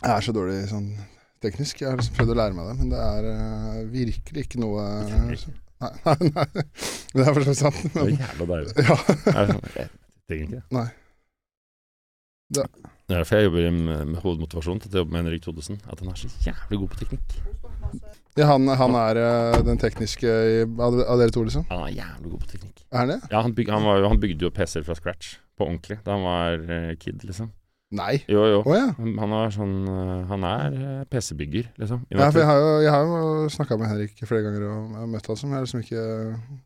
Jeg er så dårlig sånn teknisk. Jeg har liksom prøvd å lære meg det, men det er uh, virkelig ikke noe uh, Nei, nei, nei. Det er for så vidt sant. Det er Men, jævla deilig. ja. Jeg, jeg trenger ikke. Nei. Det- Det er derfor jeg jobber med, med hovedmotivasjon til å jobbe med Henrik Thodesen. At han er så jævlig god på teknikk. ja han, han er uh, den tekniske i, av, av dere to, liksom? Han er jævlig god på teknikk. Er det? Ja, han, byg, han, var, han bygde jo PC-er fra scratch, på ordentlig, da han var eh, kid, liksom. Nei. Jo, jo. Oh, ja. Han, er sånn eh, Han er eh, PC-bygger, liksom. Ja, for jeg har jo, jeg har jo snakka med Henrik flere ganger og jeg har møtt han som Jeg har liksom ikke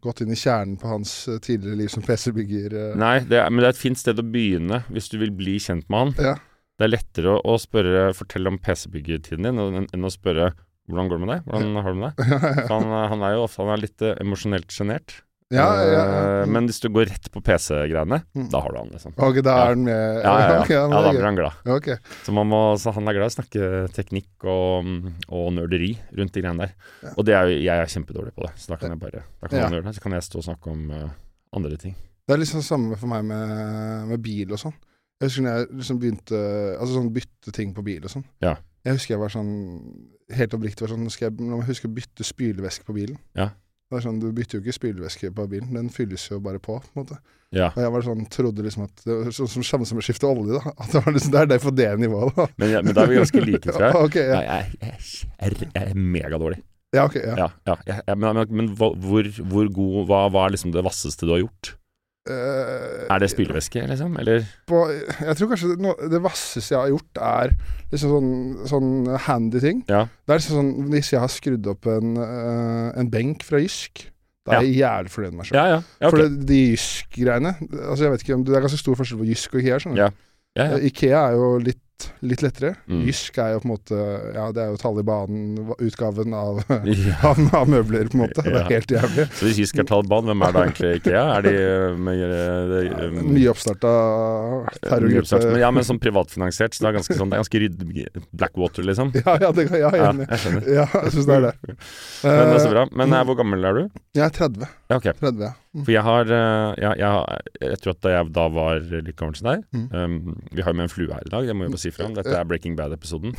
gått inn i kjernen på hans eh, tidligere liv som PC-bygger. Nei, det er, men det er et fint sted å begynne hvis du vil bli kjent med han. Ja. Det er lettere å, spørre fortelle om PC-byggetiden din enn, å spørre hvordan går det med deg? Hvordan har du det med deg? Han, han er jo ofte han er litt emosjonelt sjenert. Ja, ja, ja. Eh, Men hvis du går rett på PC-greiene, Mm. da har du han, liksom. Ok, da er han med Ja, ja, ja. Ok, men ja da blir han glad. Okay. Så, man må, så han er glad i å snakke teknikk og, og nerderi rundt de greiene der. Og det er jeg er kjempedårlig på det, så da kan jeg bare Da kan han gjøre det. Så kan jeg stå og snakke om uh, andre ting. Det er liksom det samme for meg med, med bil og sånn. Jeg husker når jeg liksom begynte Altså sånn bytte ting på bil og sånn. Ja. Jeg husker jeg var sånn Helt oppriktig var sånn skal jeg, Nå må jeg huske å bytte spylevæske på bilen. Ja. Det er sånn, Du bytter jo ikke spylevæske på bilen, den fylles jo bare på. på en måte. Ja. Og jeg var sånn, trodde liksom at det var sånn som samme som å skifte olje. da At det var liksom, det er derfor det nivået. da Men, ja, men da er vi ganske like, tror jeg. okay, ja. Nei, jeg, jeg, jeg, er megadårlig. ja, ok, ja. Ja, ja, men, men, men hvor, hvor god hva, hva er liksom det vasseste du har gjort? Eh, Er det spylevæske, liksom? Eller? på, jeg tror kanskje det, no, det vasseste jeg har gjort, er liksom sånn, sånn handy ting. Ja. Det er liksom sånn Hvis jeg har skrudd opp en, uh, en benk fra Jysk, da er jeg jævlig fornøyd med meg sjøl. Ja, ja. ja, For det, de Jysk-greiene altså jeg vet ikke om Det er ganske stor forskjell på Jysk og Ikea. Eh, Ikea er jo litt, litt lettere. Mm. Jysk er jo på en måte Ja, det er jo Taliban-utgaven av, ja. av, av møbler, på en måte. Det Ja. er helt jævlig. Så hvis Jysk er Taliban, hvem er da egentlig Ikea? Er de eh, med, eh, det, um, Nyoppstarta terrorgruppe. men, Ja, men sånn privatfinansiert, så det er ganske sånn Det er ganske ryddig Blackwater, liksom. Ja, ja, det, ja, jeg er Ja, enig. jeg. Ja, jeg syns det er det. Men det er så Eh, bra. Men eh, hvor gammel er du? Jeg er 30. Ja, ok. 30 ja. Mm. For jeg har eh, jeg, jeg, jeg tror at da jeg da var litt gammel som deg Mm. um, Vi har jo med en flue her i dag, det må vi bare si fra om. Dette er Breaking Bad-episoden.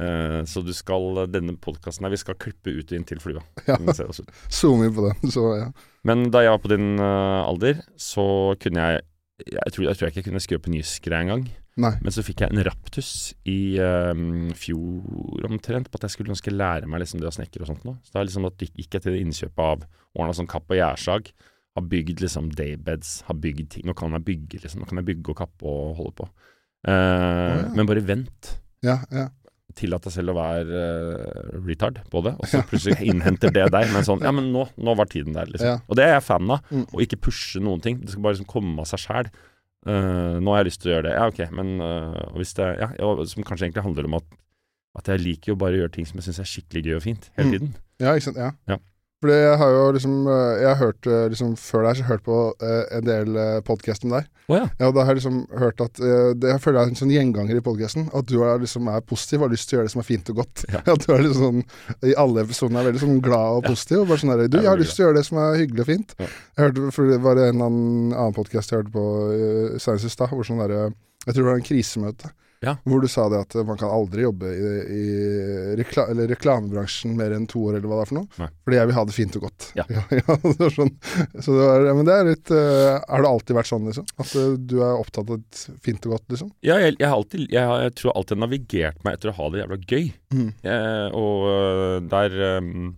uh, så du skal denne podkasten her Vi skal klippe ut og inn til flua. Ja. Den ser også ut. Zoom inn på den. Så ja. Men da jeg var på din uh, alder, så kunne jeg jeg tror, jeg tror ikke kunne skru opp en Jysk-greie engang. Nei. Men så fikk jeg en raptus i um, fjor omtrent, på at jeg skulle ønske lære meg liksom det å snekre og sånt noe. Så da liksom at gikk jeg til innkjøpet av ordna sånn kapp og gjærsag. Har bygd liksom daybeds, har bygd ting. Nå kan jeg bygge, liksom. Nå kan jeg bygge og kappe og holde på. Eh, ja. Men bare vent. Ja, ja. Tillat deg selv å være uh, retard på det, og så plutselig innhenter det deg. Men sånn Ja, men nå, nå var tiden der, liksom. Og det er jeg fan av. Mm. Å ikke pushe noen ting. Det skal bare liksom komme av seg sjæl. Nå har jeg lyst til å gjøre det. Ja, ok, men uh, hvis det ja, Som kanskje egentlig handler om at, at jeg liker jo bare å gjøre ting som jeg syns er skikkelig gøy og fint, hele Mm. ja, ikke sant. Ja. Ja. Fordi jeg har jo liksom eh, Jeg har hørt eh, liksom før deg så hørt på eh, en del uh, podkast med deg. Oh, ja. Ja, og da har jeg liksom hørt at eh, det, Jeg føler det er en sånn gjenganger i podkasten. At du er, liksom, er positiv og har lyst til å gjøre det som er fint og godt. Ja. At du er liksom sånn I alle episodene er veldig sånn glad og positiv. Og bare sånn der, Du, jeg har lyst til å gjøre det som er hyggelig og fint. Jeg hørte, for Det var en annen, annen podkast jeg hørte på uh, senest i stad, hvor sånn derre Jeg tror det var en krisemøte. Ja. Hvor du sa det at man kan aldri jobbe i, i rekla, eller reklamebransjen mer enn to år, eller hva det er for noe. Nei. Fordi jeg vil ha det fint og godt. Ja. ja, det sånn. Så det var, men det er litt uh, Har det alltid vært sånn, liksom? At eh, du er opptatt av fint og godt, liksom? Ja, jeg, jeg, alltid, jeg, har- jeg tror alltid jeg har navigert meg etter å ha det jævla gøy. Mm. Jeg, og øh, der um,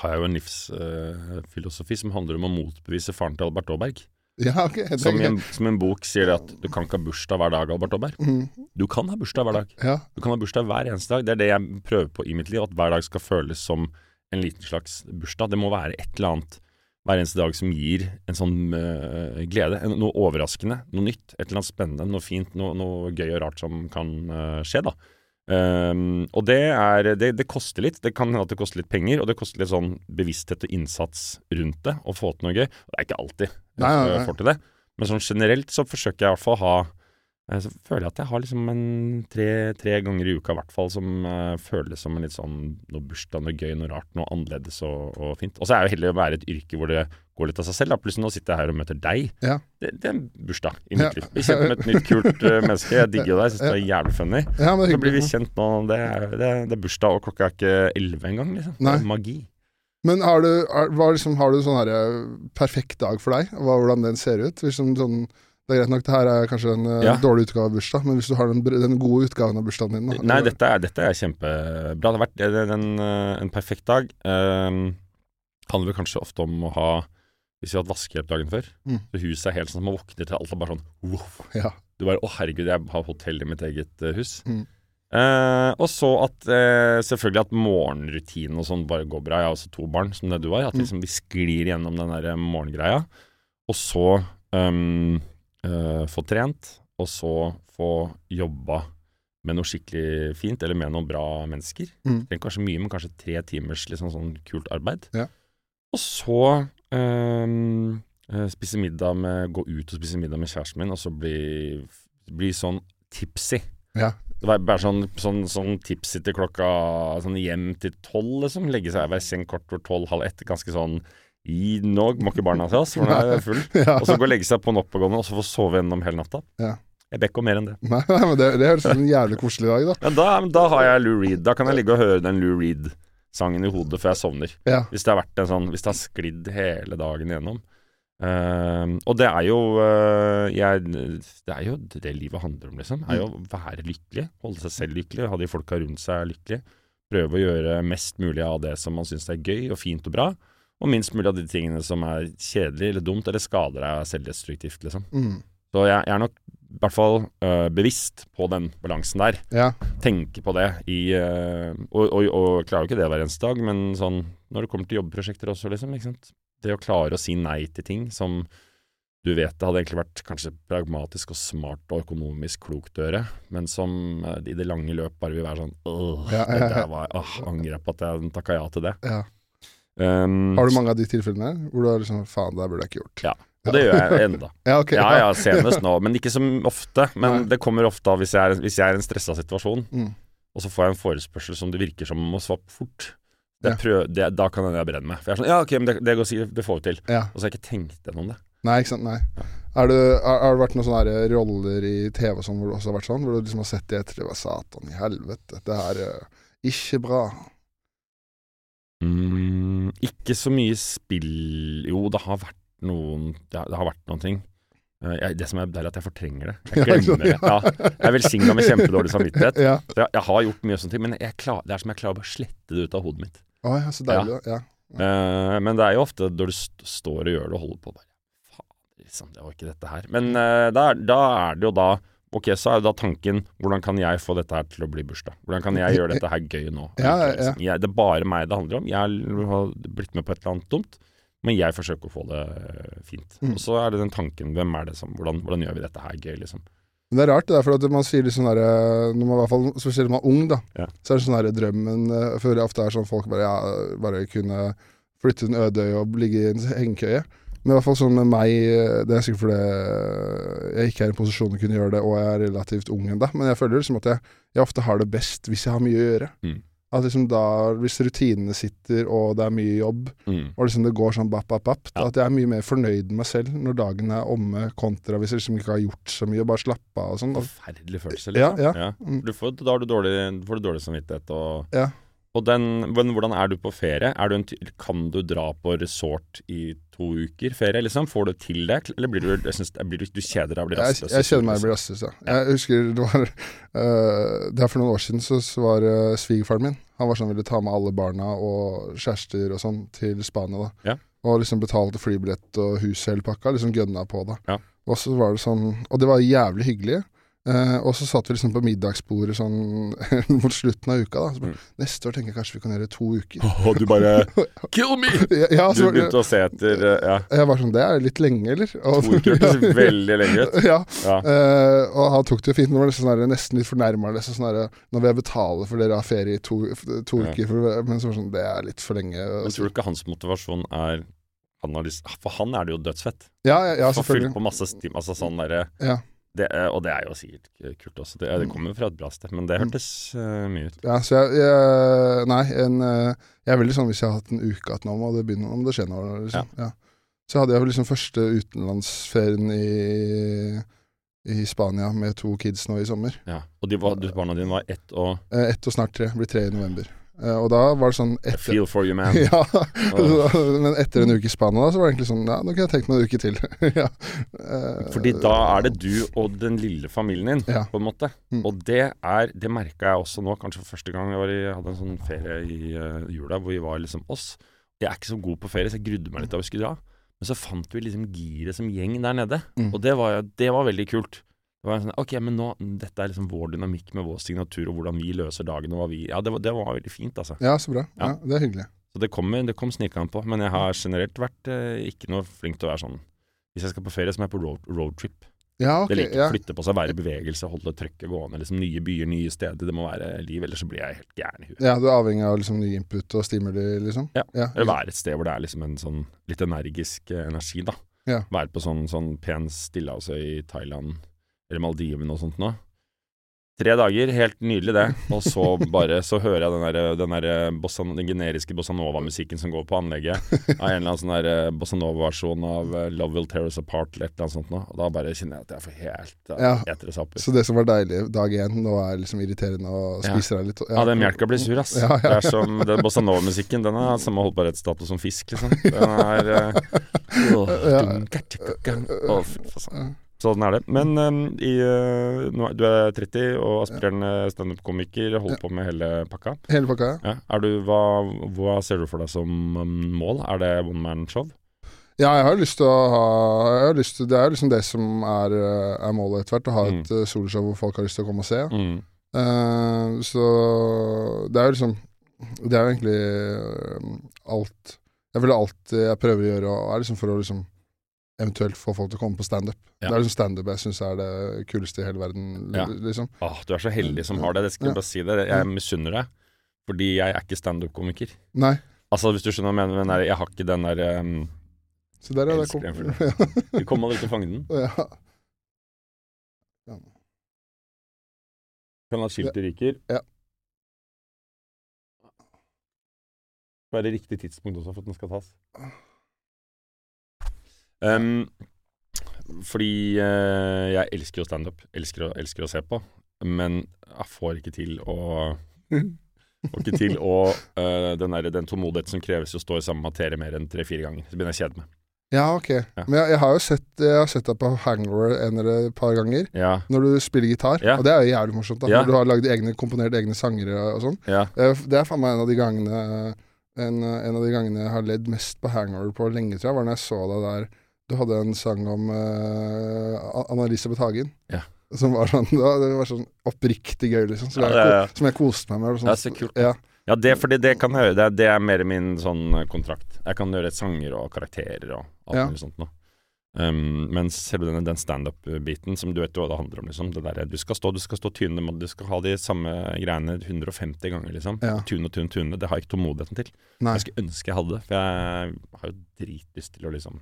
har jeg jo en livsfilosofi som handler om å motbevise faren til Albert Aaberg. Ja, okay, det, Som en, som en bok sier det at du kan ikke ha bursdag hver dag, Albert Aaberg. Mm, Du kan ha bursdag hver dag. ja. Du kan ha bursdag hver eneste dag. Det er det jeg prøver på i mitt liv, at hver dag skal føles som en liten slags bursdag. Det må være et eller annet hver eneste dag som gir en sånn uh, glede. Noe overraskende, noe nytt, et eller annet spennende, noe fint, noe, noe gøy og rart som kan uh, skje, da. Ehm, og det er det, det koster litt. Det kan hende at det koster litt penger, og det koster litt sånn bevissthet og innsats rundt det, å få til noe gøy. Det er ikke alltid jeg får til det, men sånn generelt så forsøker jeg i hvert fall å ha så føler jeg at jeg har liksom en tre, tre ganger i uka i hvert fall som uh, føles som en litt sånn noe bursdag, noe gøy, noe rart, noe annerledes og, og fint. Og så er jo heldig å være et yrke hvor det går litt av seg selv. Da. Plutselig nå sitter jeg her og møter deg. Ja. Det, det er en bursdag i mitt Ja. liv. Bli kjent med et nytt, kult uh, menneske. Jeg digger deg, syns du er jævlig funny. Ja, Så blir vi kjent nå. Det er, det, det er bursdag, og klokka er ikke elleve engang, liksom. Det er magi. Men har du, er, liksom, har du sånn her eh, perfekt dag for deg? Hva, hvordan den ser ut? Hvis som sånn, det er greit nok, det her er kanskje en eh, Ja. dårlig utgave av bursdag, men hvis du har den, den gode utgaven av bursdagen din da, Nei, dette er, dette er kjempebra. Det har vært det en, eh, en perfekt dag. Um, handler vel kanskje ofte om å ha Hvis vi har hatt vaskehjelp dagen før, Mm. så huset er helt sånn at man våkner til alt er bare sånn wow. Ja. Du bare Å, herregud, jeg har hotell i mitt eget eh, hus. Mm. Eh, og så at eh, selvfølgelig at morgenrutinen og sånn bare går bra. Jeg har også to barn, som det du har. At Mm. liksom vi sklir gjennom den der morgengreia. Og så um, eh, få trent, og så få jobba med noe skikkelig fint, eller med noen bra mennesker. Mm. Trenger kanskje mye, men kanskje tre timers liksom sånn kult arbeid. Ja. Og så um, spise middag med Gå ut og spise middag med kjæresten min, og så bli, bli sånn tipsy. Ja. Det var bare sånn, sånn, sånn tipsy til klokka Sånn hjem til tolv, liksom. Legge seg være i seng kort over tolv, halv ett. Ganske sånn i, Nå må ikke barna til oss, for nå er jeg full. Ja. Og så gå og legge seg på en oppegående, og så få sove gjennom hele natta. Ja. Jeg ber ikke om mer enn det. Nei, nei, men det, det høres ut som en jævlig koselig dag, da. Men da, da har jeg Lou Reed. Da kan jeg ligge og høre den Lou Reed-sangen i hodet før jeg sovner. Ja. Hvis det har vært en sånn Hvis det har sklidd hele dagen igjennom. Uh, og det er jo uh, jeg, Det er jo det livet handler om, liksom. Er jo å være lykkelig. Holde seg selv lykkelig. Ha de folka rundt seg lykkelige. Prøve å gjøre mest mulig av det som man syns er gøy og fint og bra. Og minst mulig av de tingene som er kjedelig eller dumt eller skader deg selvdestruktivt, liksom. Mm. Så jeg, jeg er nok i hvert fall eh, bevisst på den balansen der Ja. tenke på det i eh, og, og, og klarer jo ikke det hver eneste dag, men sånn når det kommer til jobbprosjekter også, liksom. ikke sant? Det å klare å si nei til ting som du vet det hadde egentlig vært kanskje pragmatisk og smart og økonomisk klokt å gjøre, men som eh, i det lange løp bare vil være sånn Åh, Ja, ja, det ja. der var Åh, angrer på at jeg takka ja til det. ja. Um, Har du mange av de tilfellene hvor du har liksom Faen, det burde jeg ikke gjort. Ja. Og det gjør jeg enda. Ja, ok. Ja, ja, senest nå, men ikke så ofte. Men Nei. det kommer ofte av hvis jeg er, hvis jeg er i en stressa situasjon, Mm. og så får jeg en forespørsel som det virker som må svare fort. Det Ja. prøv, det, da kan hende jeg brenner meg. For jeg er sånn Ja, ok, men det, det går sikkert, det får vi til. Ja. Og så har jeg ikke tenkt gjennom det. Nei, ikke sant. Nei. Har, har det vært noen sånne roller i TV og sånn hvor du også har vært sånn? Hvor du liksom har sett det etter det var satan i helvete, det her er ikke bra. Mm, ikke så mye spill Jo, det har vært noen Det har, det har vært noen ting. Eh, jeg, det som er det er at jeg fortrenger det. Jeg Ja, ikke sant? glemmer det. Ja, jeg er velsigna med kjempedårlig samvittighet. Ja. Jeg, jeg har gjort mye sånne ting, men jeg klar, det er som jeg klarer bare å slette det ut av hodet mitt. Oh, ja, så deilig. Ja. Uh, men det er jo ofte når du st står og gjør det og holder på bare Faen, liksom, det var ikke dette her. Men uh, da, da er det jo da Ok, så er jo da tanken hvordan kan jeg få dette her til å bli bursdag? Hvordan kan jeg gjøre dette her gøy nå? Ja, ja, liksom. Jeg, det er bare meg det handler om. Jeg har blitt med på et eller annet dumt, men jeg forsøker å få det eh, fint. Mm. Og så er det den tanken hvem er det som Hvordan, hvordan gjør vi dette her gøy, liksom? Men det er rart, det der, for at man sier litt sånn derre Når man i hvert fall, Spesielt når man er ung, da. Ja. Så er det sånn derre drømmen eh, Jeg føler ofte er sånn folk bare Ja, bare kunne flytte til en øde øy og ligge i en hengekøye. Men i hvert fall sånn med meg eh, Det er sikkert fordi jeg ikke er i en posisjon til å kunne gjøre det, og jeg er relativt ung ennå. Men jeg føler liksom at jeg, jeg ofte har det best hvis jeg har mye å gjøre. Mm. At liksom da, Hvis rutinene sitter, og det er mye jobb, Mm. og liksom det går sånn bapp, bapp, bapp, Ja. at jeg er mye mer fornøyd med meg selv når dagen er omme, kontra hvis jeg liksom ikke har gjort så mye, og bare slappa av og sånn. Forferdelig følelse, Ja, liksom. ja. Mm. Du får, da har du dårlig, får du dårlig samvittighet og Ja. Og den, men hvordan er du på ferie? Er du en, kan du dra på resort i to uker ferie, liksom? Får du til det? Eller blir du, jeg synes, blir du, du kjeder deg og blir Jeg, rastløs? jeg kjenner meg blir rastløs, ja. Jeg husker det var uh, Det er for noen år siden så, så var uh, svigerfaren min Han var sånn ville ta med alle barna og kjærester og sånn til Spania, da. Ja. Og liksom betalte flybillett og hus hele pakka. Liksom gønna på det. Ja. Og så var det sånn Og det var jævlig hyggelig. Eh, og så satt vi liksom på middagsbordet sånn mot slutten av uka. da bare, Mm. Neste år tenker jeg kanskje vi kan gjøre to uker. Og du bare Kill me! ja, ja, Du begynte å se etter eh, Ja. jeg var sånn Det er litt lenge, eller? Og, To uker hørtes veldig lenge ut. ja, Ja. Eh, og han tok det jo fint, Nå var det sånn der, nesten litt fornærma. Liksom sånn der, nå vil jeg betale for dere har ferie i to, to Ja. uker, for, men så var det sånn, det er litt for lenge. Men tror du ikke hans motivasjon er han lyst, For han er det jo dødsfett. ja, ja, ja, Få fylt på masse stim, altså sånn derre Ja. Det, er- og det er jo sikkert kult også. Det, det kommer fra et bra sted, men det hørtes uh, mye ut. Ja, så jeg, jeg Nei, en, eh, jeg er veldig sånn hvis jeg har hatt en uke at nå, må det begynne om det skjer noe. Liksom. Ja. Så hadde jeg jo liksom første utenlandsferien i, i Spania med to kids nå i sommer. Ja. Og de var, du, barna dine var ett og Eh, ett og snart tre. Blir tre i november. Eh, og da var det sånn I feel for you, man. ja, men etter en uke i Spania så var det egentlig sånn Ja, nå kunne jeg tenkt meg en uke til. ja. Eh, Fordi da er det du og den lille familien din, Ja. på en måte. Mm. Og det er Det merka jeg også nå, kanskje for første gang jeg var i, hadde en sånn ferie i uh, jula hvor vi var liksom oss. Jeg er ikke så god på ferie, så jeg grudde meg litt da vi skulle dra. Men så fant vi liksom giret som gjeng der nede. Mm. Og det var, det var veldig kult. Det var sånn, ok, men nå, Dette er liksom vår dynamikk med vår signatur, og hvordan vi løser dagen. og hva vi, ja, det var, det var veldig fint, altså. Ja, så bra. Ja. Ja. Det er hyggelig. Så det kom, det kom snikende på. Men jeg har generelt vært eh, ikke noe flink til å være sånn Hvis jeg skal på ferie, så må jeg på road, roadtrip. Ja, ok. Det liker ja. å flytte på seg, være i bevegelse, holde trøkket gående. Liksom Nye byer, nye steder. Det må være liv, ellers så blir jeg helt gæren i huet. ja, du er avhengig av liksom ny input og stimuli, liksom? Ja. ja. Eller være et sted hvor det er liksom en sånn litt energisk eh, energi, da. Ja. Være på sånn, sånn pen stillehavsøy i Thailand eller Maldivene og sånt nå. Tre dager, helt nydelig det. Og så bare så hører jeg den, der, den, der bossa, den generiske bossa nova-musikken som går på anlegget. Av en eller annen sånn der eh, bossa nova-versjon av eh, Love Will Tear Us Apart eller et eller annet sånt noe. Og da bare kjenner jeg at jeg får helt uh, Ja. etere sapper. Så det som var deilig dag én, nå er liksom irriterende og Ja. spiser deg litt. Ja, den melka blir sur, ass. Ja, ja. Det er som den bossa nova-musikken. Den har samme holdbarhetsstatus som fisk, liksom. Den er uh, åh, Ja. åh, fy faen. Sånn er det. Men um, i, uh, nå, du er 30 og aspirerende standup-komiker, holder på med hele pakka. Hele pakka, ja. Ja. Du, hva, hva ser du for deg som um, mål? Er det one man-show? Ja, jeg har lyst til å ha til, Det er liksom det som er, eh, er målet etter hvert. Å ha et mm. soloshow hvor folk har lyst til å komme og se. Mm. Uh, så det er jo liksom Det er jo egentlig eh, alt Jeg føler alt jeg prøver å gjøre, og er liksom for å liksom eventuelt få folk til å komme på standup. Ja. Det er liksom standup jeg syns er det kuleste i hele verden. Ja. liksom Åh, du er så heldig som har det. Det skal jeg Ja. bare si det. Jeg misunner deg. Fordi jeg er ikke standup-komiker. Nei. Altså, hvis du skjønner hva jeg mener. men jeg- har ikke den der um, Så der er det kom. Du kom aldri til å fange den. ja. Kan ha skiltet ryker. Ja. Være riktig tidspunkt også for at den skal tas. Um, fordi uh, jeg elsker jo standup. Elsker, å- elsker å se på. Men jeg får ikke til å Får ikke til å uh, den, der, den tålmodigheten som kreves å stå i samme materie mer enn tre-fire ganger. Så begynner jeg å kjede meg. ja, ok. Men jeg, jeg har jo sett, jeg har sett deg på Hangover en eller et par ganger. Ja. Når du spiller gitar. Ja. Og det er jo jævlig morsomt. da Ja. Når du har lagd egne, komponert egne sanger og, og sånn. ja. Eh, Det er faen meg en av de gangene en, en av de gangene jeg har ledd mest på hangover på lenge, tror jeg, var når jeg så deg der Du hadde en sang om uh, Anna-Elisabeth Hagen. Ja. Som var sånn Det var, det var sånn oppriktig gøy, liksom. Som, jeg, ja, som jeg koste meg med. Sånn, Det er så kult. Ja. Ja, det, fordi det kan høre. Det, det er mer min sånn eh, kontrakt. Jeg kan gjøre sanger og karakterer og alt Ja. sånt noe. Um, mens selve den, den standup-biten, som du vet hva det handler om, liksom. Det der, du skal stå, du skal stå tynne, du skal ha de samme greiene 150 ganger, liksom. Ja. Tune og tune, tune. Det har jeg ikke tålmodigheten til. Nei. Jeg skulle ønske jeg hadde det, for jeg har jo dritlyst til å liksom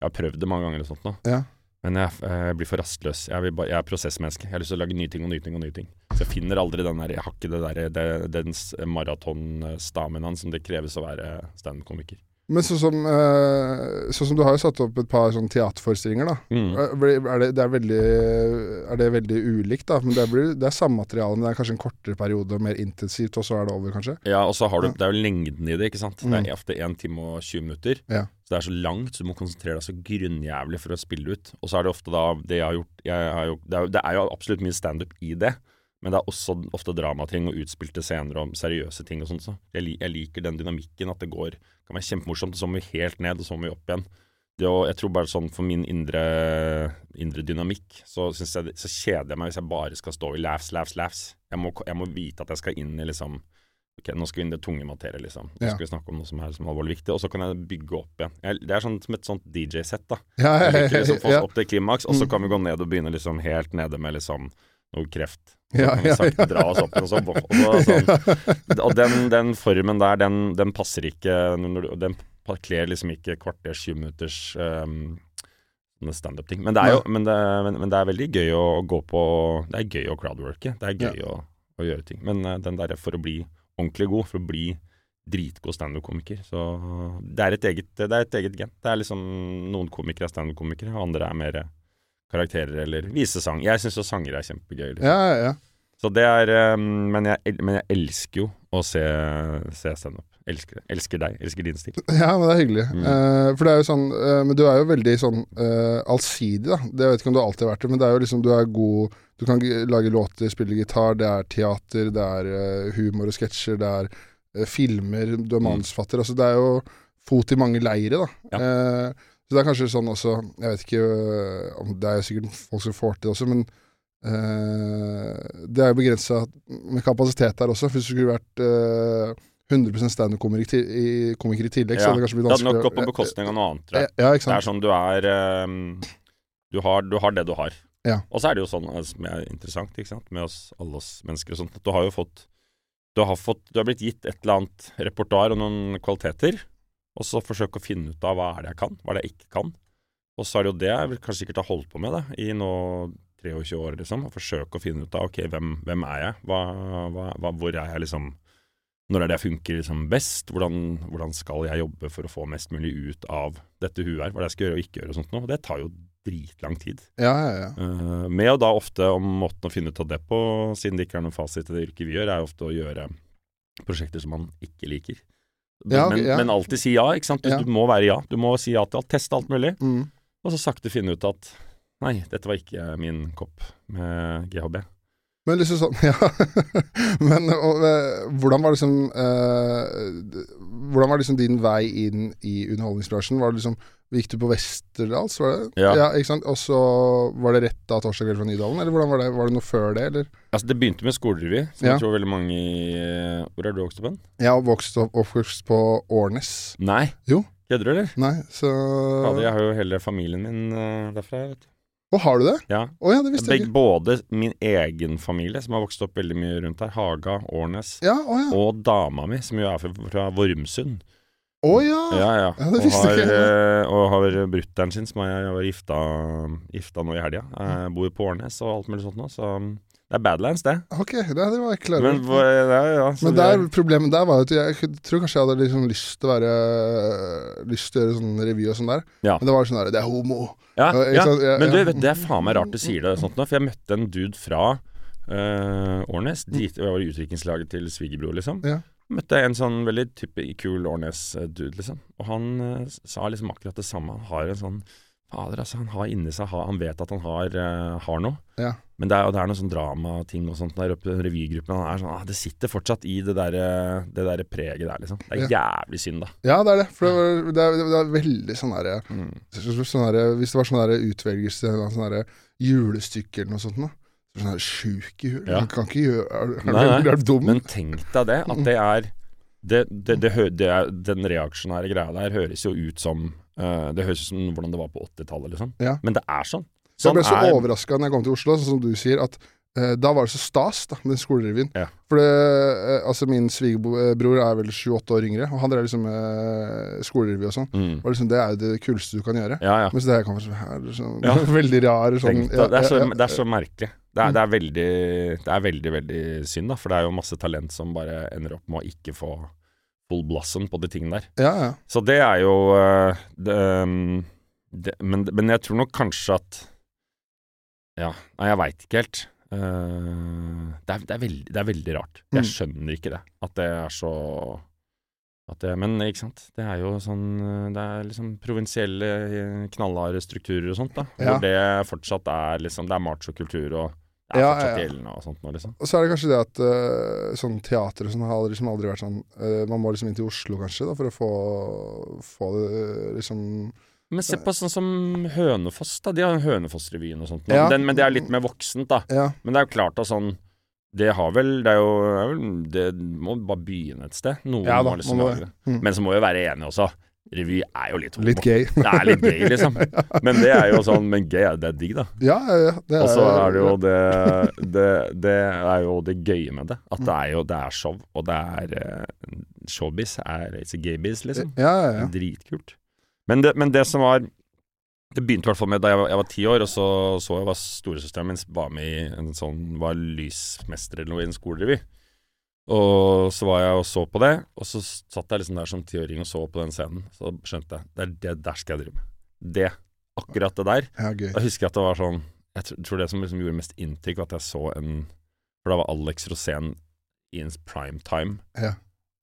Jeg har prøvd det mange ganger og sånt nå. Ja. Men jeg, jeg blir for rastløs. Jeg, bare, jeg er prosessmenneske. Jeg har lyst til å lage nye ting og nye ting og nye ting. Så jeg finner aldri den der Jeg har ikke det der, det, den maratonstaminaen som det kreves å være standup-komiker. Men sånn som, eh, sånn som du har jo satt opp et par sånn teaterforestillinger, da. Mm. Eh, Er det, det er, veldig, er det veldig ulikt, da? Men det, blir, det er samme materiale, men det er kanskje en kortere periode og mer intensivt, og så er det over, kanskje? Ja, og så har du. Det er jo lengden i det, ikke sant. Det Mm. er ofte 1 time og 20 minutter. Ja. Det er så langt, så du må konsentrere deg så grunnjævlig for å spille ut. Og så er det ofte da det jeg har gjort jeg har gjort, det, er jo, det er jo absolutt mye standup i det, men det er også ofte dramating og utspilte scener og seriøse ting og sånt. Så jeg, jeg liker den dynamikken, at det går kan være kjempemorsomt, og så må vi helt ned, og så må vi opp igjen. Det jeg tror bare sånn For min indre, indre dynamikk så, jeg, så kjeder jeg meg hvis jeg bare skal stå i laughs, laughs, laughs. Jeg må, jeg må vite at jeg skal inn i liksom Ok, nå skal vi inn i det tunge materie, liksom. Nå Ja. skal vi snakke om noe som er som alvorlig viktig, og så kan jeg bygge opp igjen. Jeg, det er sånn som et sånt DJ-sett, da. Ja, ja, ja, liksom få oss opp til klimaks, og så Mm. kan vi gå ned og begynne liksom helt nede med liksom noe kreft. Så kan vi sakte dra oss opp igjen, og og så sånn. Og den, den formen der, den, den passer ikke Den kler liksom ikke kvarters 20 minutters um, standup-ting. Men, men, det, men, men det er veldig gøy å, å gå på Det er gøy å crowdworke. Det er gøy å, å gjøre ting. Men eh, den derre for å bli ordentlig god, for å bli dritgod standup-komiker, så det er, et eget, det er et eget gen. Det er liksom Noen komikere er standup-komikere, og andre er mer karakterer eller visesang. Jeg syns jo sanger er kjempegøy. Liksom. Ja, ja, ja. Så det er um, men, jeg, men jeg elsker jo å se, se standup. Elsker det. Elsker deg. Elsker din stil. Ja, men det er hyggelig. Mm. Uh, for det er jo sånn uh, Men du er jo veldig sånn uh, allsidig, da. Det jeg vet ikke om du alltid har vært det, men det er jo liksom du er god Du kan lage låter, spille gitar, det er teater, det er humor og sketsjer, det er filmer, du er Mm. Altså det er jo fot i mange leire, da. Eh, så det er kanskje sånn også Jeg vet ikke om Det er jo sikkert folk som får til det også, men det er jo begrensa med kapasitet der også. Hvis du skulle vært 100 standup-komiker i, komiker i tillegg, så det hadde det kanskje blitt Det hadde nok vanskelig. gått på bekostning av noe annet, tror jeg. ja, ikke Det er sånn du er um, du, har, du har det du har. Ja. Og så er det jo sånn eh, som er interessant ikke sant? med oss, alle oss mennesker og sånt, at du har jo fått du har, fått, du har blitt gitt et eller annet repertoar og noen kvaliteter, og så forsøke å finne ut av hva er det jeg kan, hva er det jeg ikke kan. Og så er det jo det jeg vil kanskje sikkert ha holdt på med da, i nå 23 år, liksom. Å forsøke å finne ut av ok, hvem, hvem er jeg? Hva, hva, hvor er jeg liksom Når er det jeg funker liksom best? Hvordan, hvordan skal jeg jobbe for å få mest mulig ut av dette huet her? Hva er det jeg skal gjøre og ikke gjøre og sånt noe? Det tar jo dritlang tid. Ja, ja, ja. Uh, med og da ofte om måten å finne ut av det på, siden det ikke er noen fasit til det yrket vi gjør, er ofte å gjøre prosjekter som man ikke liker. Men, ja. men alltid si ja, ikke sant? Du, du må være ja. Du må si ja til alt. Teste alt mulig. Mm. Og så sakte finne ut at nei, dette var ikke min kopp med GHB. Men liksom sånn Ja. Men og, eh, hvordan var liksom eh, Hvordan var liksom din vei inn i underholdningsbransjen? Var det liksom Gikk du på Westerdals, var det? Ja. ja ikke sant? Og så var det rett da torsdag kveld fra Nydalen, eller hvordan var det? Var det noe før det, eller? Altså, det begynte med skolerevy, som Ja. jeg tror veldig mange i eh, Hvor er du vokst opp hen? Jeg har vokst opp oppvokst på Årnes. Nei. Jo. Kødder du, eller? Nei, så Fader, jeg har jo hele familien min eh, derfra. vet du. Å, har du det? Ja. Oh, ja, det visste jeg ikke. både min egen familie, som har vokst opp veldig mye rundt her, Haga, Årnes, Ja, oh, ja. og dama mi, som jo er fra, Vormsund. Å ja. Ja, ja. Ja, det og, visste har, ikke eh, og har brutter'n sin, som jeg var gifta, gifta nå i helga, eh, bor på Årnes og alt mulig sånt nå. Så um, det er Badlands, det. Ok, det, det var jeg klar Men, over. ja, ja, Men der, er- problemet der var at jeg tror kanskje jeg hadde liksom lyst til å være Lyst til å gjøre sånn revy og sånn der. Ja. Men det var sånn der Det er homo. Ja, Ja, men du, vet, det er faen meg rart du sier det sånt nå, for jeg møtte en dude fra uh, Årnes. Dit, jeg var i utviklingslaget til svigerbror, liksom. Ja. Møtte en sånn veldig type kul Årnes-dude, liksom. Og han uh, sa liksom akkurat det samme. Han har en sånn Fader, altså. Han har inni seg Han vet at han har, uh, har noe. Ja. Men det er, det er noe sånn dramating og sånt der oppe i den revygruppen. Han er sånn, ah, det sitter fortsatt i det der, eh, det der preget der, liksom. Det er jævlig synd, da. Ja, det er det. For det, var, det, er, det er veldig sånn derre Mm. sånn derre- Hvis det var sånn derre utvelgelse, sånn derre julestykke eller noe sånt noe. Sånn der sjuk i huet. Ja. Kan ikke gjøre Er, Nei, nei. er du dum? Men tenk deg det, at det er det, det er, Den reaksjonære greia der høres jo ut som uh, Det høres ut som hvordan det var på 80-tallet, liksom. Ja. Men det er sånn. Så jeg ble så er- overraska når jeg kom til Oslo, sånn som du sier, at eh, da var det så stas da, med skolerevyen. Ja. For det, eh, altså min svigerbror er vel 28 år yngre, og han drev liksom med skolerevy og sånn. Mm. Og liksom, det er jo det kuleste du kan gjøre. Ja, ja. Mens det her kommer sånn sånn, veldig rar sånn Tenk det, er så, det er så merkelig. Det er, det, er veldig, det er veldig, veldig synd, da. For det er jo masse talent som bare ender opp med å ikke få full blossom på de tingene der. ja, ja. Så det er jo eh, um, det, men, men jeg tror nok kanskje at Ja, nei, jeg veit ikke helt. Uh, det, er, det, er veldig, det er veldig rart. Jeg Mm. skjønner ikke det. At det er så at det, Men ikke sant. Det er jo sånn eh, Det er liksom provinsielle, eh, knallharde strukturer og sånt, da. Ja. Hvor det fortsatt er liksom Det er machokultur og det er Ja, fortsatt ja, gjeldende og sånt nå, liksom. Og så er det kanskje det at uh, sånn teater og sånn har liksom aldri vært sånn uh, Man må liksom inn til Oslo, kanskje, da, for å få, få det liksom Men se på sånn som Hønefoss, da. De har Hønefoss-revyen og sånt. Ja. Den, men det er litt mer voksent, da. Ja. Men det er jo klart at sånn Det har vel Det er jo Det må bare begynne et sted. Noen Ja da, må liksom lage det. Mm. Men så må vi være enige også. Revy er jo litt homo. Litt gay. Det er litt gay, liksom. Men det er jo sånn Men gay, det er digg, da. ja, ja, ja. Og så er det jo det, det Det er jo det gøye med det. At det er jo Det er show, og det er eh, Showbiz er It's a gaybiz, liksom. Ja, ja, ja. Dritkult. Men det, men det som var Det begynte i hvert fall med da jeg var, jeg var ti år, og så så jeg hva storesøsteren min var med i en sånn Var lysmester eller noe i en skolerevy. Og så var jeg og så på det, og så satt jeg liksom der som tiåring og så på den scenen. Så skjønte jeg det er det der skal jeg drive med. Det. Akkurat det der. Ja. Jeg husker at det var sånn Jeg tror, det som liksom gjorde mest inntrykk, var at jeg så en For da var Alex Rosén i prime time. Ja.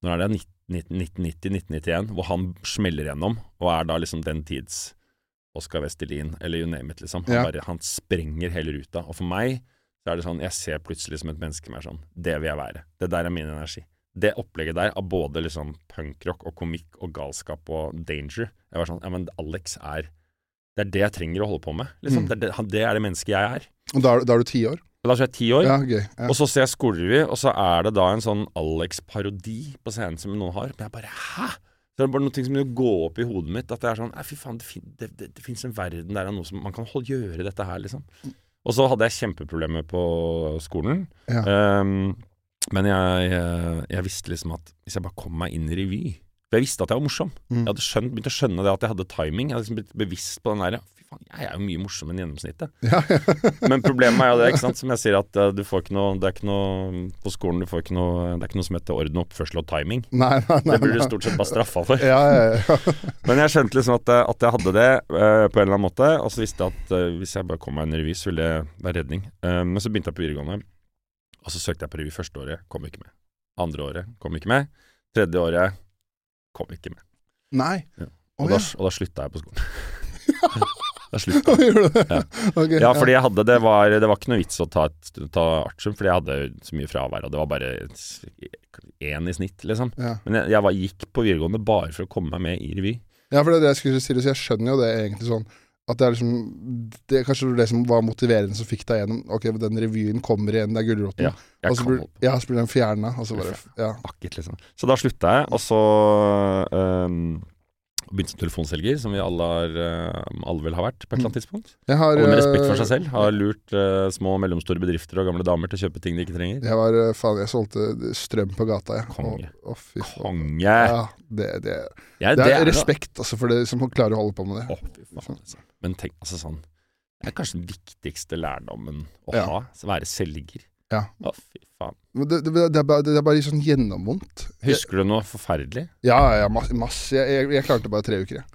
Når er det? 1990-1991, hvor han smeller gjennom, og er da liksom den tids Oscar Westerlin, eller you name it, liksom. Han, Ja. bare, han sprenger hele ruta. Og for meg så er det sånn Jeg ser plutselig som et menneske som er sånn Det vil jeg være. Det der er min energi. Det opplegget der av både liksom punkrock og komikk og galskap og danger Jeg var sånn Ja, men Alex er Det er det jeg trenger å holde på med. Liksom. Mm. Det, er det, det er det mennesket jeg er. Og da, er da er du ti år? Da er jeg ti år. Ja, gøy. Ja. Og så ser jeg skolerevy, og så er det da en sånn Alex-parodi på scenen som noen har. Men jeg bare Hæ?! Så det er bare noe som begynner å gå opp i hodet mitt. At det er sånn fy faen, det, det, det, det fins en verden der av noe som man kan holde, gjøre dette her, liksom. Og så hadde jeg kjempeproblemer på skolen. Ja. Um, men jeg, jeg, jeg visste liksom at hvis jeg bare kom meg inn i revy For jeg visste at jeg var morsom. Mm. Jeg hadde skjønt, begynt å skjønne det at jeg hadde timing. Jeg hadde liksom blitt bevisst på den Fy faen, jeg er jo mye morsommere enn gjennomsnittet. Ja, ja. Men problemet er jo det, ikke sant, som jeg sier, at eh, du får ikke noe Det er ikke noe På skolen du får ikke noe Det er ikke noe som heter orden, oppførsel og timing. Nei, nei, nei. Det blir du stort sett bare straffa for. Ja, ja, ja. Men jeg skjønte liksom at, jeg- at jeg hadde det uh, på en eller annen måte, og så visste jeg at uh, hvis jeg bare kom meg inn i revy, så ville det være redning. Eh, men så begynte jeg på videregående, og så søkte jeg på revy første året, kom ikke med. Andre året kom ikke med. Tredje året kom ikke med. Nei. Ja. Og, da, ja. og da slutta jeg på skolen. da slutta jeg. Ja. okay, Ja, fordi jeg hadde det var, det var ikke noe vits å ta, ta artium, fordi jeg hadde så mye fravær, og det var bare én i snitt, liksom. ja. Men jeg, jeg var, gikk på videregående bare for å komme meg med i revy. ja, for det er det jeg skulle si, så jeg skjønner jo det egentlig sånn at det er liksom Det er kanskje det som var motiverende som fikk deg gjennom Ok, den revyen kommer igjen, det er gulroten. Ja, og så blir, ja, så blir den fjerna, og så bare Ja. Liksom. Så da slutta jeg, og så øhm, begynte som telefonselger, som vi alle, har, øh, alle vel har vært på et eller annet tidspunkt. Jeg har Og med respekt for eh, seg selv. Har lurt uh, små og mellomstore bedrifter og gamle damer til å kjøpe ting de ikke trenger. Jeg var eh, Faen, jeg solgte strøm på gata, jeg. Konge. Å, å. Konge! Ja, det, det, Ja, det er er respekt altså, for det som klarer å holde på med det. Å, fy faen, altså. Men tenk, altså sånn Det er kanskje den viktigste lærdommen å Ja. ha. Være selger. Ja. Å, fy faen. Det, det, det, er bare, det er bare sånn gjennomvondt. Husker du noe forferdelig? ja, ja, masse. masse. Jeg, jeg, jeg klarte bare tre uker, jeg.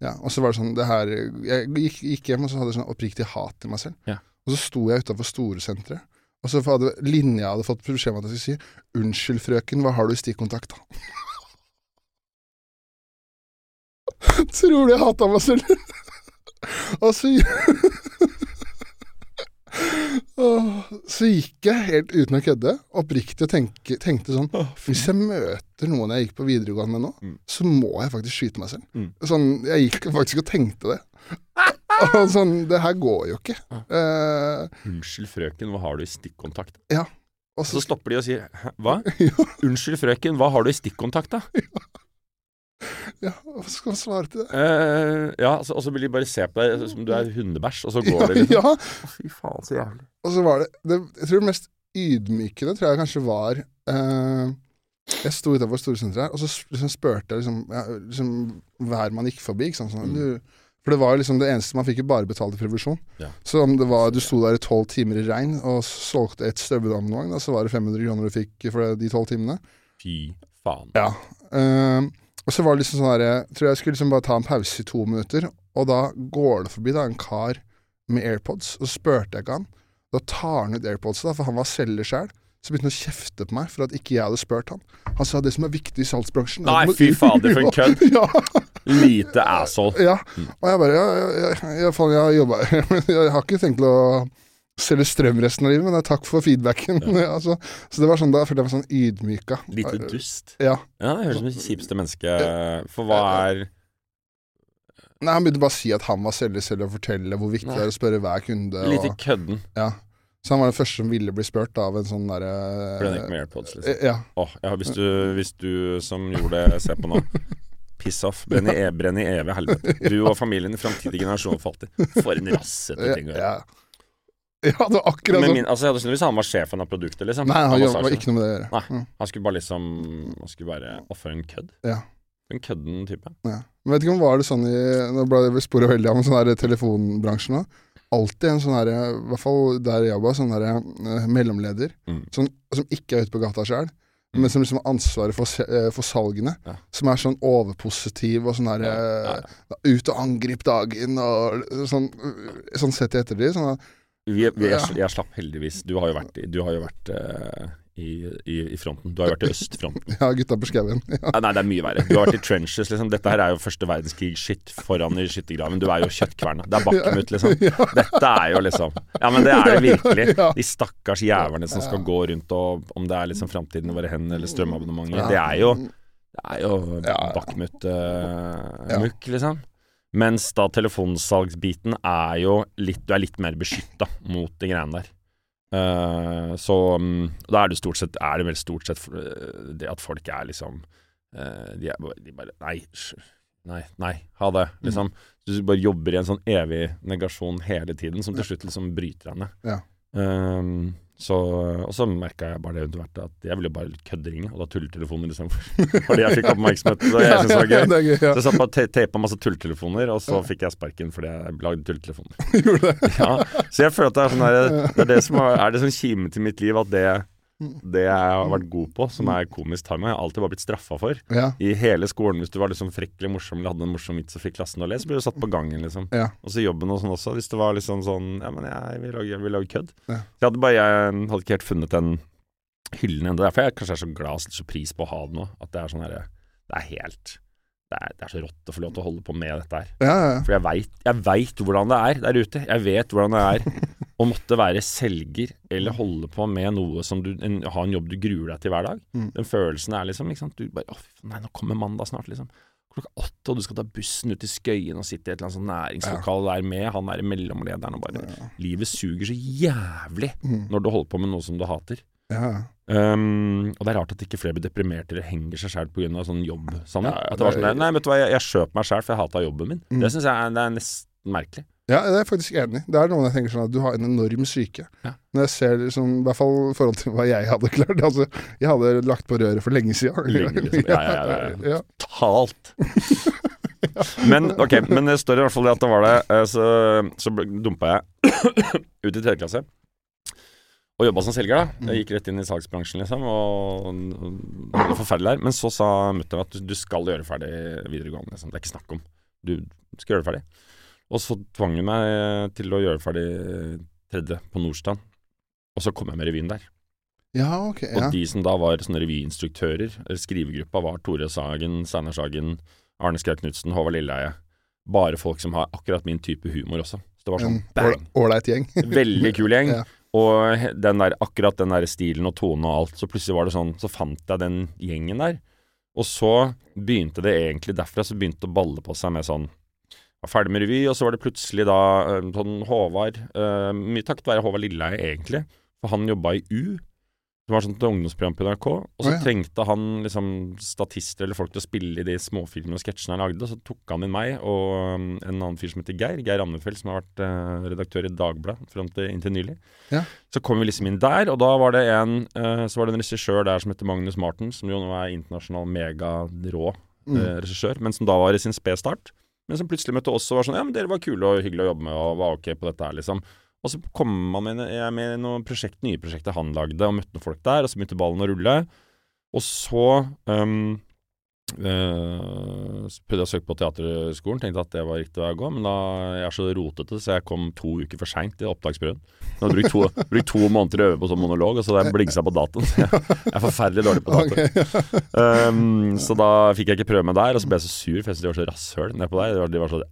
Ja. Og så var det sånn det her Jeg gikk, gikk hjem og så hadde jeg sånn oppriktig hat til meg selv. Ja. Og så sto jeg utafor Storesenteret. Og så hadde Linja hadde fått beskjed om at jeg skulle si 'Unnskyld, frøken, hva har du i stikkontakt', da? Tror du jeg hata meg selv? og så Så gikk jeg helt uten å kødde, oppriktig og tenke, tenkte sånn Hvis jeg møter noen jeg gikk på videregående med nå, Mm. så må jeg faktisk skyte meg selv. Mm. Sånn, Jeg gikk faktisk og tenkte det. Og sånn, Det her går jo ikke. Uh, Unnskyld, frøken, hva har du i stikkontakt? Ja. og Så så stopper de og sier Hæ, hva? Unnskyld, frøken, hva har du i stikkontakt, da? ja, hva skal man svare til det? Eh, ja, altså, og så vil de bare se på deg som du er hundebæsj, og så går det liksom. Ja, fy faen, så jævlig. og så var det, det Jeg tror det mest ydmykende tror jeg kanskje var eh, Jeg sto utenfor Storesenteret her, og så liksom spurte jeg liksom, ja, liksom hver man gikk forbi. Ikke sant? Sånn, Mm. du, for det var jo liksom det eneste Man fikk jo bare betalt i provisjon. Ja. Så om det var du sto der i tolv timer i regn og solgte et støvleabonnement, da, så var det 500 kroner du fikk for de tolv timene. Fy faen. Ja. Eh, og så var det liksom sånn her, Jeg tror jeg skulle liksom bare ta en pause i to minutter, og da går det forbi da en kar med AirPods, og så spurte jeg ikke han. Da tar han ut AirPods, da, for han var selger sjøl. Så begynte han å kjefte på meg for at ikke jeg hadde spurt han. Han sa det som er viktig i salgsbransjen Nei, må- fy fader, for en kødd. ja, Lite asshole. ja. Og jeg bare Ja, ja, ja, ja faen, jeg har jobba Jeg har ikke tenkt å selge strøm resten av livet, men takk for feedbacken. altså, så det var sånn, da følte jeg meg sånn ydmyka. Litt dust. Ja. Ja, det høres ut som det kjipeste mennesket For hva er Nei, Han begynte bare å si at han var selger selv og fortelle hvor viktig Nei. det er å spørre hver kunde. Litt i kødden. ja. Så han var den første som ville bli spurt av en sånn derre Ble det ikke med AirPods, liksom? Ja. Åh, ja, hvis, du, hvis du som gjorde det, ser på nå Piss off. Brenn i, e brenn i evig helvete. Du og familien i framtidige generasjoner for en rassete ting å gjøre. ja. Ja, det var akkurat sånn. altså, jeg hadde syntes han var sjefen av produktet, liksom. Nei, han han var ikke noe med det å gjøre. Nei. Han skulle bare liksom Han skulle bare ofre en kødd. Ja. En kødden type. Ja. Men vet ikke om var det sånn i Nå ble det sporet veldig av sånn telefonbransjen nå. Alltid en sånn herre, i hvert fall der jeg jobba, sånn herre eh, mellomleder. Mm. Sånn, som ikke er ute på gata sjøl, Mm. men som liksom har ansvaret for, eh, for salgene. Ja. Som er sånn overpositiv og sånn herre Ja, ja. Ut og angrip dagen og sånn, sånn sett i ettertid. Sånn at, Vi, vi, jeg, jeg slapp heldigvis. Du har jo vært, har jo vært uh, i, i, i fronten. Du har jo vært i østfronten. ja, gutta på skauen. Ja. Nei, det er mye verre. Du har vært i trenches, liksom. Dette her er jo første verdenskrig-shit foran i skyttergraven. Du er jo kjøttkverna. Det er Bakhmut, liksom. Dette er jo liksom Ja, men det er det virkelig. De stakkars jævlene som skal gå rundt og Om det er liksom Framtiden våre hen eller strømabonnementet. Det er jo Det er jo Ja, ja. Bakhmut-mukk, liksom. Mens da telefonsalgsbiten er jo litt Du er litt mer beskytta mot de greiene der. Uh, så um, da er det stort sett Er det vel stort sett eh, det at folk er liksom uh, de, er, de bare Nei, nei, nei, ha det. Liksom. Så du bare jobber i en sånn evig negasjon hele tiden, som til slutt liksom bryter deg ned. Ja. Um, så, og så merka jeg bare det etter hvert at jeg ville bare kødderinge, og da tulletelefoner istedenfor. Fordi jeg fikk oppmerksomhet. Så jeg syntes det var gøy. det er gøy. Så jeg satt bare og teipa masse tulletelefoner, og så fikk jeg sparken fordi jeg lagde tulletelefoner. Gjorde det. Ja, så jeg føler at det er sånn der, det er det som er, er det sånn kime til mitt liv at det, det jeg har vært god på, som er komisk timing, har jeg alltid bare blitt straffa for. Ja. I hele skolen, hvis du var liksom frekk eller morsom eller hadde en morsom vits og fikk klassen å le, så ble du satt på gangen, liksom. Ja. Og så jobben og sånn også, hvis det var liksom sånn Ja, men jeg vil lage, jeg vil lage kødd. Ja. Jeg hadde bare Jeg hadde ikke helt funnet den hyllen ennå. Derfor er jeg kanskje er så glad og så pris på å ha det nå. At det er sånn herre Det er helt det er, det er så rått å få lov til å holde på med dette her. Ja, ja, ja. For jeg veit hvordan det er der ute. Jeg vet hvordan det er å måtte være selger eller holde på med noe som du en, Ha en jobb du gruer deg til hver dag. Mm. Den følelsen er liksom ikke sant? Du bare Å, nei, nå kommer mandag snart, liksom. Klokka åtte, og du skal ta bussen ut til Skøyen og sitte i et eller annet sånn næringslokale der med han der mellomlederen og bare Livet suger så jævlig Mm. når du holder på med noe som du hater. ja. Um, og det er rart at ikke flere blir deprimerte eller henger seg sjæl pga. sånn jobb Sånn, Ja, at det var sånn Nei, vet du hva, jeg, jeg skjøt meg sjæl for jeg hata jobben min. Mm. Det syns jeg er, det er nesten merkelig. Ja, det er jeg faktisk enig. Det er noen jeg tenker sånn at du har en enorm syke. Ja. Når jeg ser liksom, i hvert fall i forhold til hva jeg hadde klart Altså, jeg hadde lagt på røret for lenge siden. Lenge, liksom. Ja, ja, ja, ja. ja. Totalt. Men ok, men det står i hvert fall det at det var det. eh, Så, så dumpa jeg ut i tredje klasse. Og jobba som selger, da. Jeg gikk rett inn i salgsbransjen, liksom. Og og det var forferdelig der. Men så sa mutter'n at du, du skal gjøre ferdig videregående. Liksom. Det er ikke snakk om. Du skal gjøre det ferdig. Og så tvang hun meg til å gjøre ferdig tredje på Nordstrand. Og så kom jeg med revyen der. ja, ok. Og de som da var sånne revyinstruktører, skrivegruppa, var Tore Sagen, Steinar Sagen, Arne Skau Knutsen, Håvard Lilleheie. Bare folk som har akkurat min type humor også. Så det var sånn bang! ålreit gjeng. Veldig kul gjeng. Ja. Og den der, akkurat den der stilen og tonen og alt, så plutselig var det sånn, så fant jeg den gjengen der. Og så begynte det egentlig derfra, så begynte det å balle på seg med sånn var ferdig med revy, og så var det plutselig da eh, sånn Håvard uh, Mye takket være Håvard Lilleheie, egentlig. For han jobba i U, som var sånt ungdomsprogram på NRK. Og så oh, ja. trengte han liksom statister eller folk til å spille i de småfilmene og sketsjene han lagde. Og så tok han inn meg og um, en annen fyr som heter Geir. Geir Amnefelt, som har vært uh, redaktør i Dagbladet fram til inntil nylig. Ja. Så kom vi liksom inn der, og da var det en uh, Så var det en regissør der som heter Magnus Martin, som jo nå er internasjonal megarå Mm. regissør, men som da var i sin spede start. Men som plutselig møtte oss og var sånn Ja, men dere var kule og hyggelige å jobbe med og var ok på dette her, liksom. Og så kom man med, jeg med noen prosjekt, nye prosjekter han lagde, og møtte noen folk der, og så begynte ballen å rulle. Og så um, så prøvde jeg å søke på Teaterskolen, tenkte at det var riktig vei å gå, men da jeg er så rotete, så jeg kom to uker for seint i opptaksprøven. Jeg hadde brukt to, brukt to måneder å øve på sånn monolog, og så jeg blingsa på datoen. Så jeg, jeg er forferdelig dårlig på dato. Um, så da fikk jeg ikke prøve meg der, og så ble jeg så sur, for jeg syntes de var så rasshøl nedpå der. De var, de var så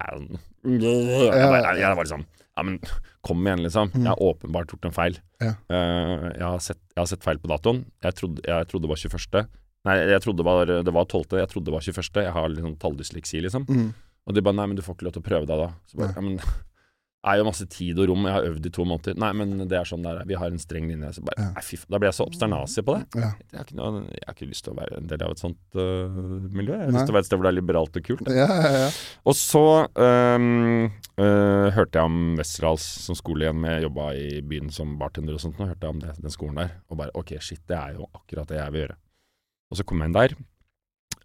jeg, jeg var liksom Ja, men kom igjen, liksom. Jeg har åpenbart gjort en feil. Uh, jeg, har sett, jeg har sett feil på datoen. Jeg trodde, jeg trodde det var 21. Nei, jeg trodde det var, det var 12. Jeg trodde det var 21. Jeg har liksom talldysleksi, liksom. Mm. Og de bare Nei, men du får ikke lov til å prøve deg da. Så bare, ja, men det er jo masse tid og rom, jeg har øvd i to måneder. Nei, men det er sånn det er. Vi har en streng linje. Så bare, Ja. nei, fy, da ble jeg så obsternasig på det. Ja. Jeg har, ikke noe, jeg har ikke lyst til å være en del av et sånt uh, miljø. Jeg har Nei. lyst til å være et sted hvor det er liberalt og kult. Ja, ja, ja. Og så um, uh, hørte jeg om Westerdals som skole igjen, med jobba i byen som bartender og sånt. Og hørte jeg om det, den skolen der, og bare ok, shit, det er jo akkurat det jeg vil gjøre. Og så kom jeg inn der.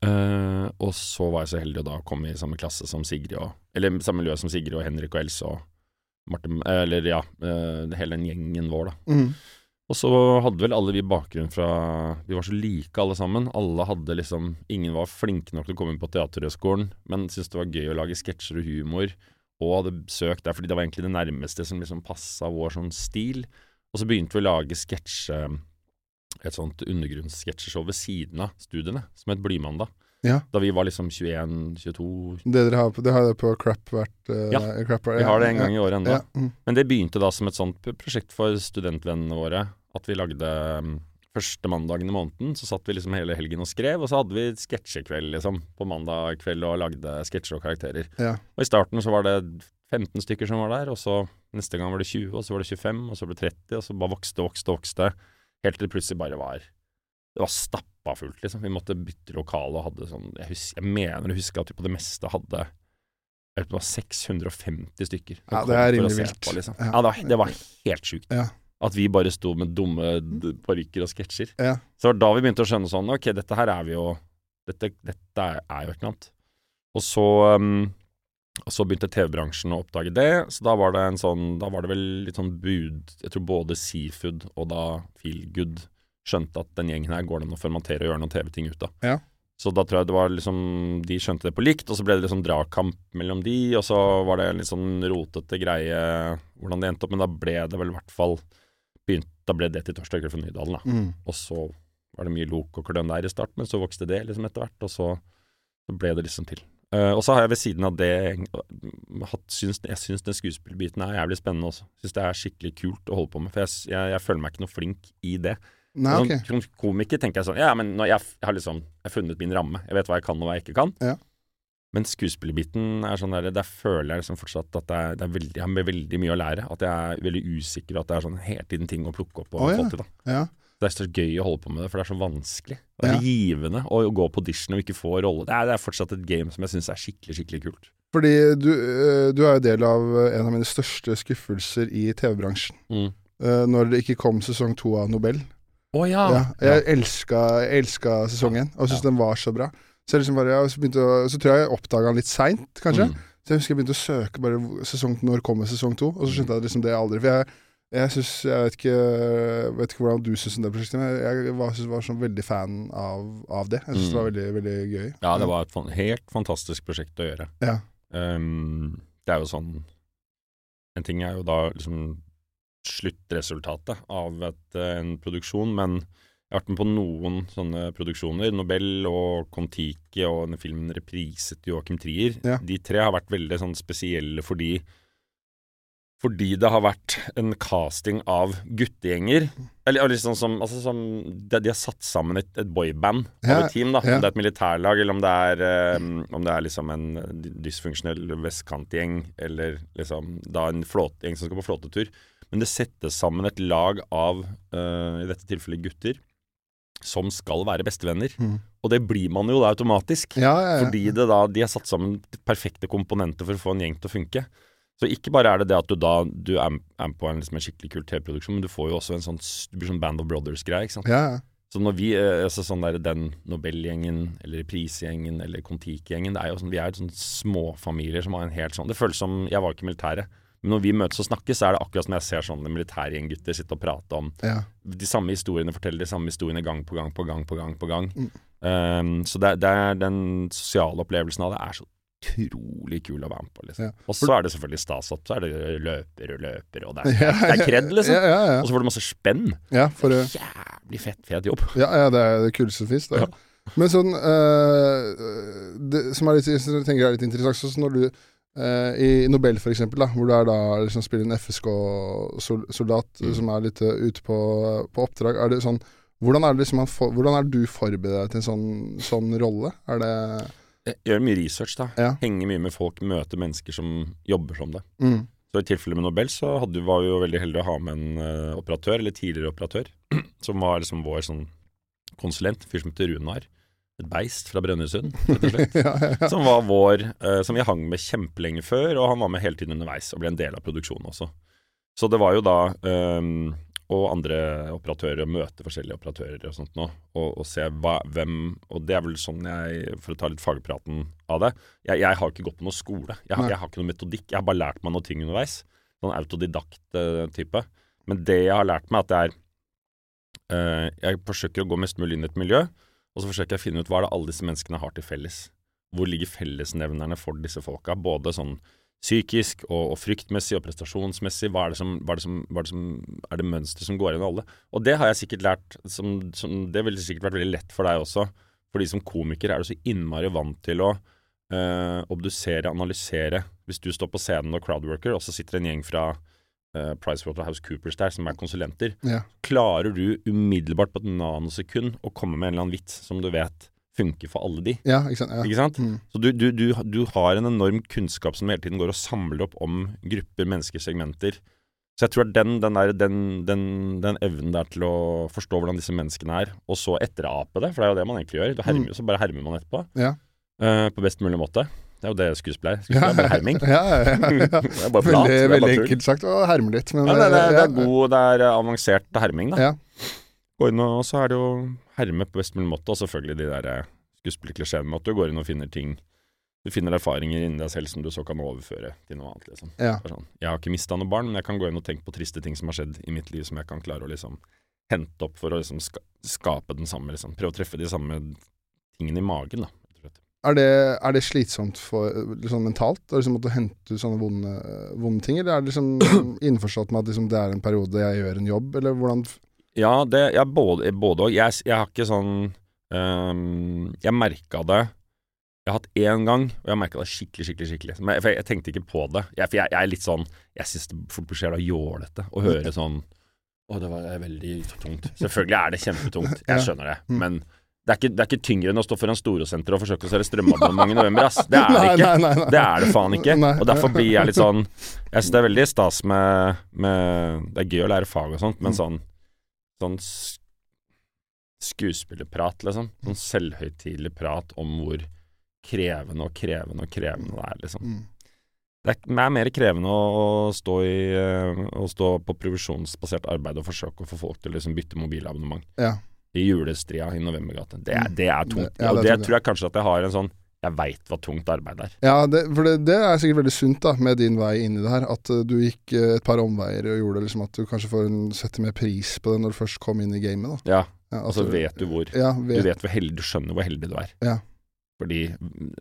Uh, og så var jeg så heldig å da komme i samme klasse som Sigrid og Eller samme miljø som Sigrid og Henrik og Else og Martin eh, Eller ja, uh, hele den gjengen vår, da. Mm. Og så hadde vel alle vi bakgrunn fra Vi var så like alle sammen. Alle hadde liksom Ingen var flinke nok til å komme inn på Teaterhøgskolen, men syntes det var gøy å lage sketsjer og humor, og hadde søkt der fordi det var egentlig det nærmeste som liksom passa vår sånn stil. Og så begynte vi å lage sketsje et sånt undergrunnssketsjeshow ved siden av studiene, som het Blymandag. Ja. Da vi var liksom 21-22 Det dere har på, det har det på Crap hvert uh, Ja, crap, Vi har det en gang i året ennå. Mm. Men det begynte da som et sånt prosjekt for studentvennene våre. At vi lagde um, første mandagen i måneden, så satt vi liksom hele helgen og skrev, og så hadde vi sketsjekveld liksom på mandag kveld og lagde sketsjer og karakterer. Ja. Og i starten så var det 15 stykker som var der, og så neste gang var det 20, og så var det 25, og så ble det 30, og så bare vokste og vokste og vokste. Helt til det plutselig bare var Det var stappa fullt, liksom. Vi måtte bytte lokale og hadde sånn Jeg, husker, jeg mener å huske at vi på det meste hadde jeg vet, det var 650 stykker. Ja, det er rimelig vilt. På, liksom. Ja. ja. det, var, det var helt sjukt. Ja. At vi bare sto med dumme parykker og sketsjer. Ja. Så det var da vi begynte å skjønne sånn Ok, dette her er vi jo Dette, dette er, er jo et eller annet. Og så um, og så begynte TV-bransjen å oppdage det, så da var det en sånn Da var det vel litt sånn bud Jeg tror både Seafood og da Feelgood skjønte at den gjengen her går det an å fermentere og gjøre noen TV-ting ut av. Ja. Så da tror jeg det var liksom De skjønte det på likt, og så ble det liksom dragkamp mellom de, og så var det en litt sånn rotete greie hvordan det endte opp, men da ble det vel i hvert fall begynt, Da ble det til Torsdag kveld for Nydalen, da. Mm. Og så var det mye lok og kløn der i starten, men så vokste det liksom etter hvert, og så, så ble det liksom til. Eh, og så har jeg ved siden av det eh, hatt, syns, jeg syns den skuespillerbiten er jævlig spennende også. Syns det er skikkelig kult å holde på med, for jeg, jeg, jeg føler meg ikke noe flink i det. Nei, ok. Som, komiker tenker jeg sånn Ja, men jeg, jeg har liksom Jeg har funnet min ramme. Jeg vet hva jeg kan og hva jeg ikke kan. Ja. Men skuespillerbiten er sånn der Der føler jeg liksom fortsatt at det er, det er veldig, jeg har veldig mye å lære. At jeg er veldig usikker, at det er sånn hele tiden ting å plukke opp og Å, ja. få til. da Ja. Det er så gøy å holde på med det, for det er så vanskelig. Det er Ja. givende å gå på audition og ikke få rolle. Det er, det er fortsatt et game som jeg syns er skikkelig, skikkelig kult. Fordi du, eh, du er jo del av eh, en av mine største skuffelser i TV-bransjen. Mm. Eh, når det ikke kom sesong to av Nobel. Å ja. Ja, jeg elska, elska sesongen, og syntes Ja. den var så bra. Så liksom bare, å, så tror jeg jeg oppdaga den litt seint, kanskje. Mm. Så jeg husker jeg begynte å søke bare sesong, når kommer sesong to, og så skjønte jeg liksom det aldri. For jeg, jeg synes, jeg vet ikke, vet ikke hvordan du syns om det prosjektet, men jeg, var, synes, var sånn veldig fan av, av det. Jeg syns Mm. det var veldig, veldig gøy. Ja, det var et helt fantastisk prosjekt å gjøre. Ja. Um, det er jo sånn En ting er jo da liksom sluttresultatet av et, eh, en produksjon, men jeg har vært med på noen sånne produksjoner. Nobel og Kon-Tiki og denne filmen 'Repriset' Joachim Trier. Ja. De tre har vært veldig sånn spesielle fordi fordi det har vært en casting av guttegjenger. Eller eller sånn som, altså som de, de har satt sammen et, et boyband Ja, av et team. da ja. Om det er et militærlag, eller om det er, um, om det er liksom en dysfunksjonell vestkantgjeng, eller liksom da en flåtegjeng som skal på flåtetur. Men det settes sammen et lag av, uh, i dette tilfellet gutter, som skal være bestevenner. Mm. Og det blir man jo da automatisk. Ja. Fordi det da, de har satt sammen perfekte komponenter for å få en gjeng til å funke. Så ikke bare er det det at du da du er, er på en, liksom en skikkelig kul TV-produksjon, men du får jo også en sånn Du blir sånn Band of Brothers-greie. ikke sant? ja, ja. Så når vi, eh, altså sånn der, den Nobel-gjengen, eller Pris-gjengen, eller Kon-Tiki-gjengen, det er jo sånn, vi er jo sånn småfamilier som har en helt sånn Det føles som Jeg var ikke i militæret, men når vi møtes og snakker, så er det akkurat som jeg ser sånne militærgjenggutter sitte og prate om ja. de samme historiene, fortelle de samme historiene gang på gang på gang på gang. på gang. Mm. Um, så det, det er den sosiale opplevelsen av det er så utrolig kul å være med på. liksom. Ja. Og så er det selvfølgelig stas at så er det løper og løper, og det er, Ja, det er kred, liksom. Ja, ja, ja. Og så får du masse spenn. ja, for, Jævlig fett, fet jobb. ja, ja, det er det kuleste som fins. Ja. Men sånn eh, Det som er litt, jeg tenker er litt interessant, sånn når du eh, I Nobel, for eksempel, da, hvor du er da liksom spiller en FSK-soldat Mm. som er litt eh, ute på, på oppdrag, er det sånn hvordan er, det liksom, for, hvordan er du forbereder deg til en sånn, sånn rolle? Er det Jeg gjør mye research, da. Ja. Henger mye med folk, møter mennesker som jobber som det. mm, Så i tilfelle med Nobel så hadde, var vi jo veldig heldige å ha med en uh, operatør, eller tidligere operatør, som var liksom vår sånn konsulent, fyr som heter Runar. Et beist fra Brønnøysund, rett og slett. ja, ja, ja. Som var vår uh, Som vi hang med kjempelenge før, og han var med hele tiden underveis og ble en del av produksjonen også. Så det var jo da ehm, og andre operatører, og møte forskjellige operatører og sånt nå, og, og se hva, hvem Og det er vel sånn jeg, for å ta litt fagpraten av det Jeg, jeg har ikke gått på noe skole. Jeg, har- jeg har ikke noe metodikk. Jeg har bare lært meg noen ting underveis. Sånn autodidakt-type. Men det jeg har lært meg, at det er øh, Jeg forsøker å gå mest mulig inn i et miljø, og så forsøker jeg å finne ut hva er det alle disse menneskene har til felles. Hvor ligger fellesnevnerne for disse folka? Både sånn psykisk og, og fryktmessig og prestasjonsmessig. Hva er det som, hva er det som, hva er det som er det mønster som går igjen i alle? Og det har jeg sikkert lært som, som Det ville sikkert vært veldig lett for deg også. Fordi som komiker er du så innmari vant til å øh, obdusere, analysere. Hvis du står på scenen og crowdworker, og så sitter en gjeng fra uh, PricewaterhouseCoopers der, som er konsulenter, Ja. klarer du umiddelbart på et nanosekund å komme med en eller annen vits som du vet funker for alle de. ja, ikke sant. Ja. Ikke sant? Mm. Så du, du, du, du har en enorm kunnskap som hele tiden går og samler opp om grupper, mennesker, segmenter. Så jeg tror at den, den, der, den, den, den evnen der til å forstå hvordan disse menneskene er, og så etterape det, for det er jo det man egentlig gjør. Du hermer, Så bare hermer man etterpå. Ja. Uh, på best mulig måte. Det er jo det skuespiller er. Skuespiller er bare herming. Ja, ja, ja, ja. Det er bare plat, Veldig, er veldig enkelt sagt å herme litt, men Ja, det, det, det er god, det er eh, avansert herming, da. Ja. Og så er det jo herme på best mulig måte, og selvfølgelig de der eh, skuespillerklisjeene med at du går inn og finner ting Du finner erfaringer inni deg selv som du så kan overføre til noe annet, liksom. Ja. Sånn, jeg har ikke mista noe barn, men jeg kan gå inn og tenke på triste ting som har skjedd i mitt liv, som jeg kan klare å liksom hente opp for å liksom ska skape den samme liksom, Prøve å treffe de samme tingene i magen, da. Er det, er det slitsomt for, liksom mentalt å liksom måtte hente ut sånne vonde, vonde ting, eller er det liksom innforstått med at liksom det er en periode jeg gjør en jobb, eller hvordan Ja, det, ja både, både og. Jeg, jeg har ikke sånn um, Jeg merka det Jeg har hatt én gang, og jeg merka det skikkelig, skikkelig. skikkelig Men, For jeg, jeg tenkte ikke på det. Jeg, for jeg, er litt sånn Jeg syns det fort blir så jævla jålete å høre sånn Å, det var veldig tungt. Selvfølgelig er det kjempetungt. Jeg skjønner det. Mm. Men det er, ikke, det er ikke tyngre enn å stå foran Storosenteret og forsøke å selge strømabonnement i november, ass. Det er det ikke. nei, nei, nei. Det er det faen ikke. Og derfor blir jeg litt sånn Jeg syns det er veldig stas med, med Det er gøy å lære fag og sånt, men Mm. sånn Sånn skuespillerprat, liksom. Sånn selvhøytidelig prat om hvor krevende og krevende og krevende det er, liksom. Mm. Det er, er mer krevende å, stå i eh, Å stå på provisjonsbasert arbeid og forsøke å få folk til å liksom bytte mobilabonnement Ja. i julestria i Novembergata. Det, Mm. det er tungt. Det- ja, det er det tror jeg kanskje at jeg har en sånn Jeg veit hva tungt arbeid er. Ja, det, for det, det er sikkert veldig sunt da, med din vei inn i det her. At eh, du gikk eh, et par omveier og gjorde liksom at du kanskje får en, setter mer pris på det når du først kom inn i gamet. da. Ja, Ja, og så vet du hvor Ja, Du vet, vet hvor heldig, du skjønner hvor heldig du er. Ja. Fordi mm,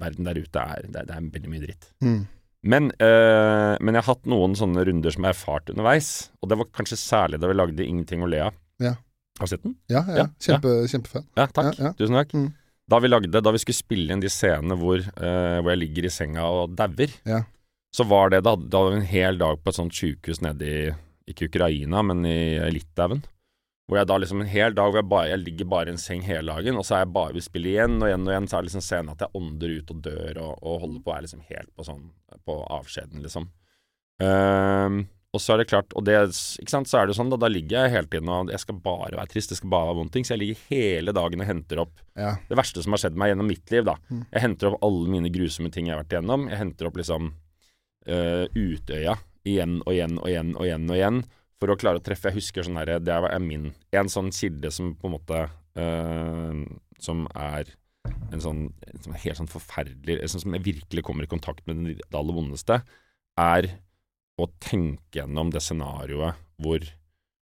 verden der ute er Det det er veldig mye dritt. mm. Men, eh, men jeg har hatt noen sånne runder som jeg har erfart underveis, og det var kanskje særlig da vi lagde 'Ingenting å le av'. Ja. Har du sett den? ja, ja, Ja, Kjempe, kjempefan. Ja, takk. Tusen takk. Mm. Da vi lagde, da vi skulle spille inn de scenene hvor, eh, hvor jeg ligger i senga og dauer, Ja. så var det da, da var vi en hel dag på et sånt sjukehus nede i Ikke Ukraina, men i Litauen. Hvor jeg da liksom en hel dag hvor jeg, bare, jeg ligger bare i en seng hele dagen, og så er jeg bare vi spiller igjen og igjen og igjen, så er det liksom scenen at jeg ånder ut og dør og, og holder på, er liksom helt på sånn på avskjeden, liksom. Ehm, og så er det klart, og det, ikke sant, så er det sånn, da, da ligger jeg hele tiden og jeg skal bare være trist, det skal bare være vondt ting, så jeg ligger hele dagen og henter opp Ja. det verste som har skjedd meg gjennom mitt liv, da. Mm. Jeg henter opp alle mine grusomme ting jeg har vært igjennom. Jeg henter opp liksom uh, Utøya igjen og igjen og igjen og igjen og igjen for å klare å treffe. Jeg husker sånn herre Det er min En sånn kilde som på en måte uh, Som er en sånn, en er helt sånn forferdelig sånn Som jeg virkelig kommer i kontakt med det aller vondeste, er å tenke gjennom det scenarioet hvor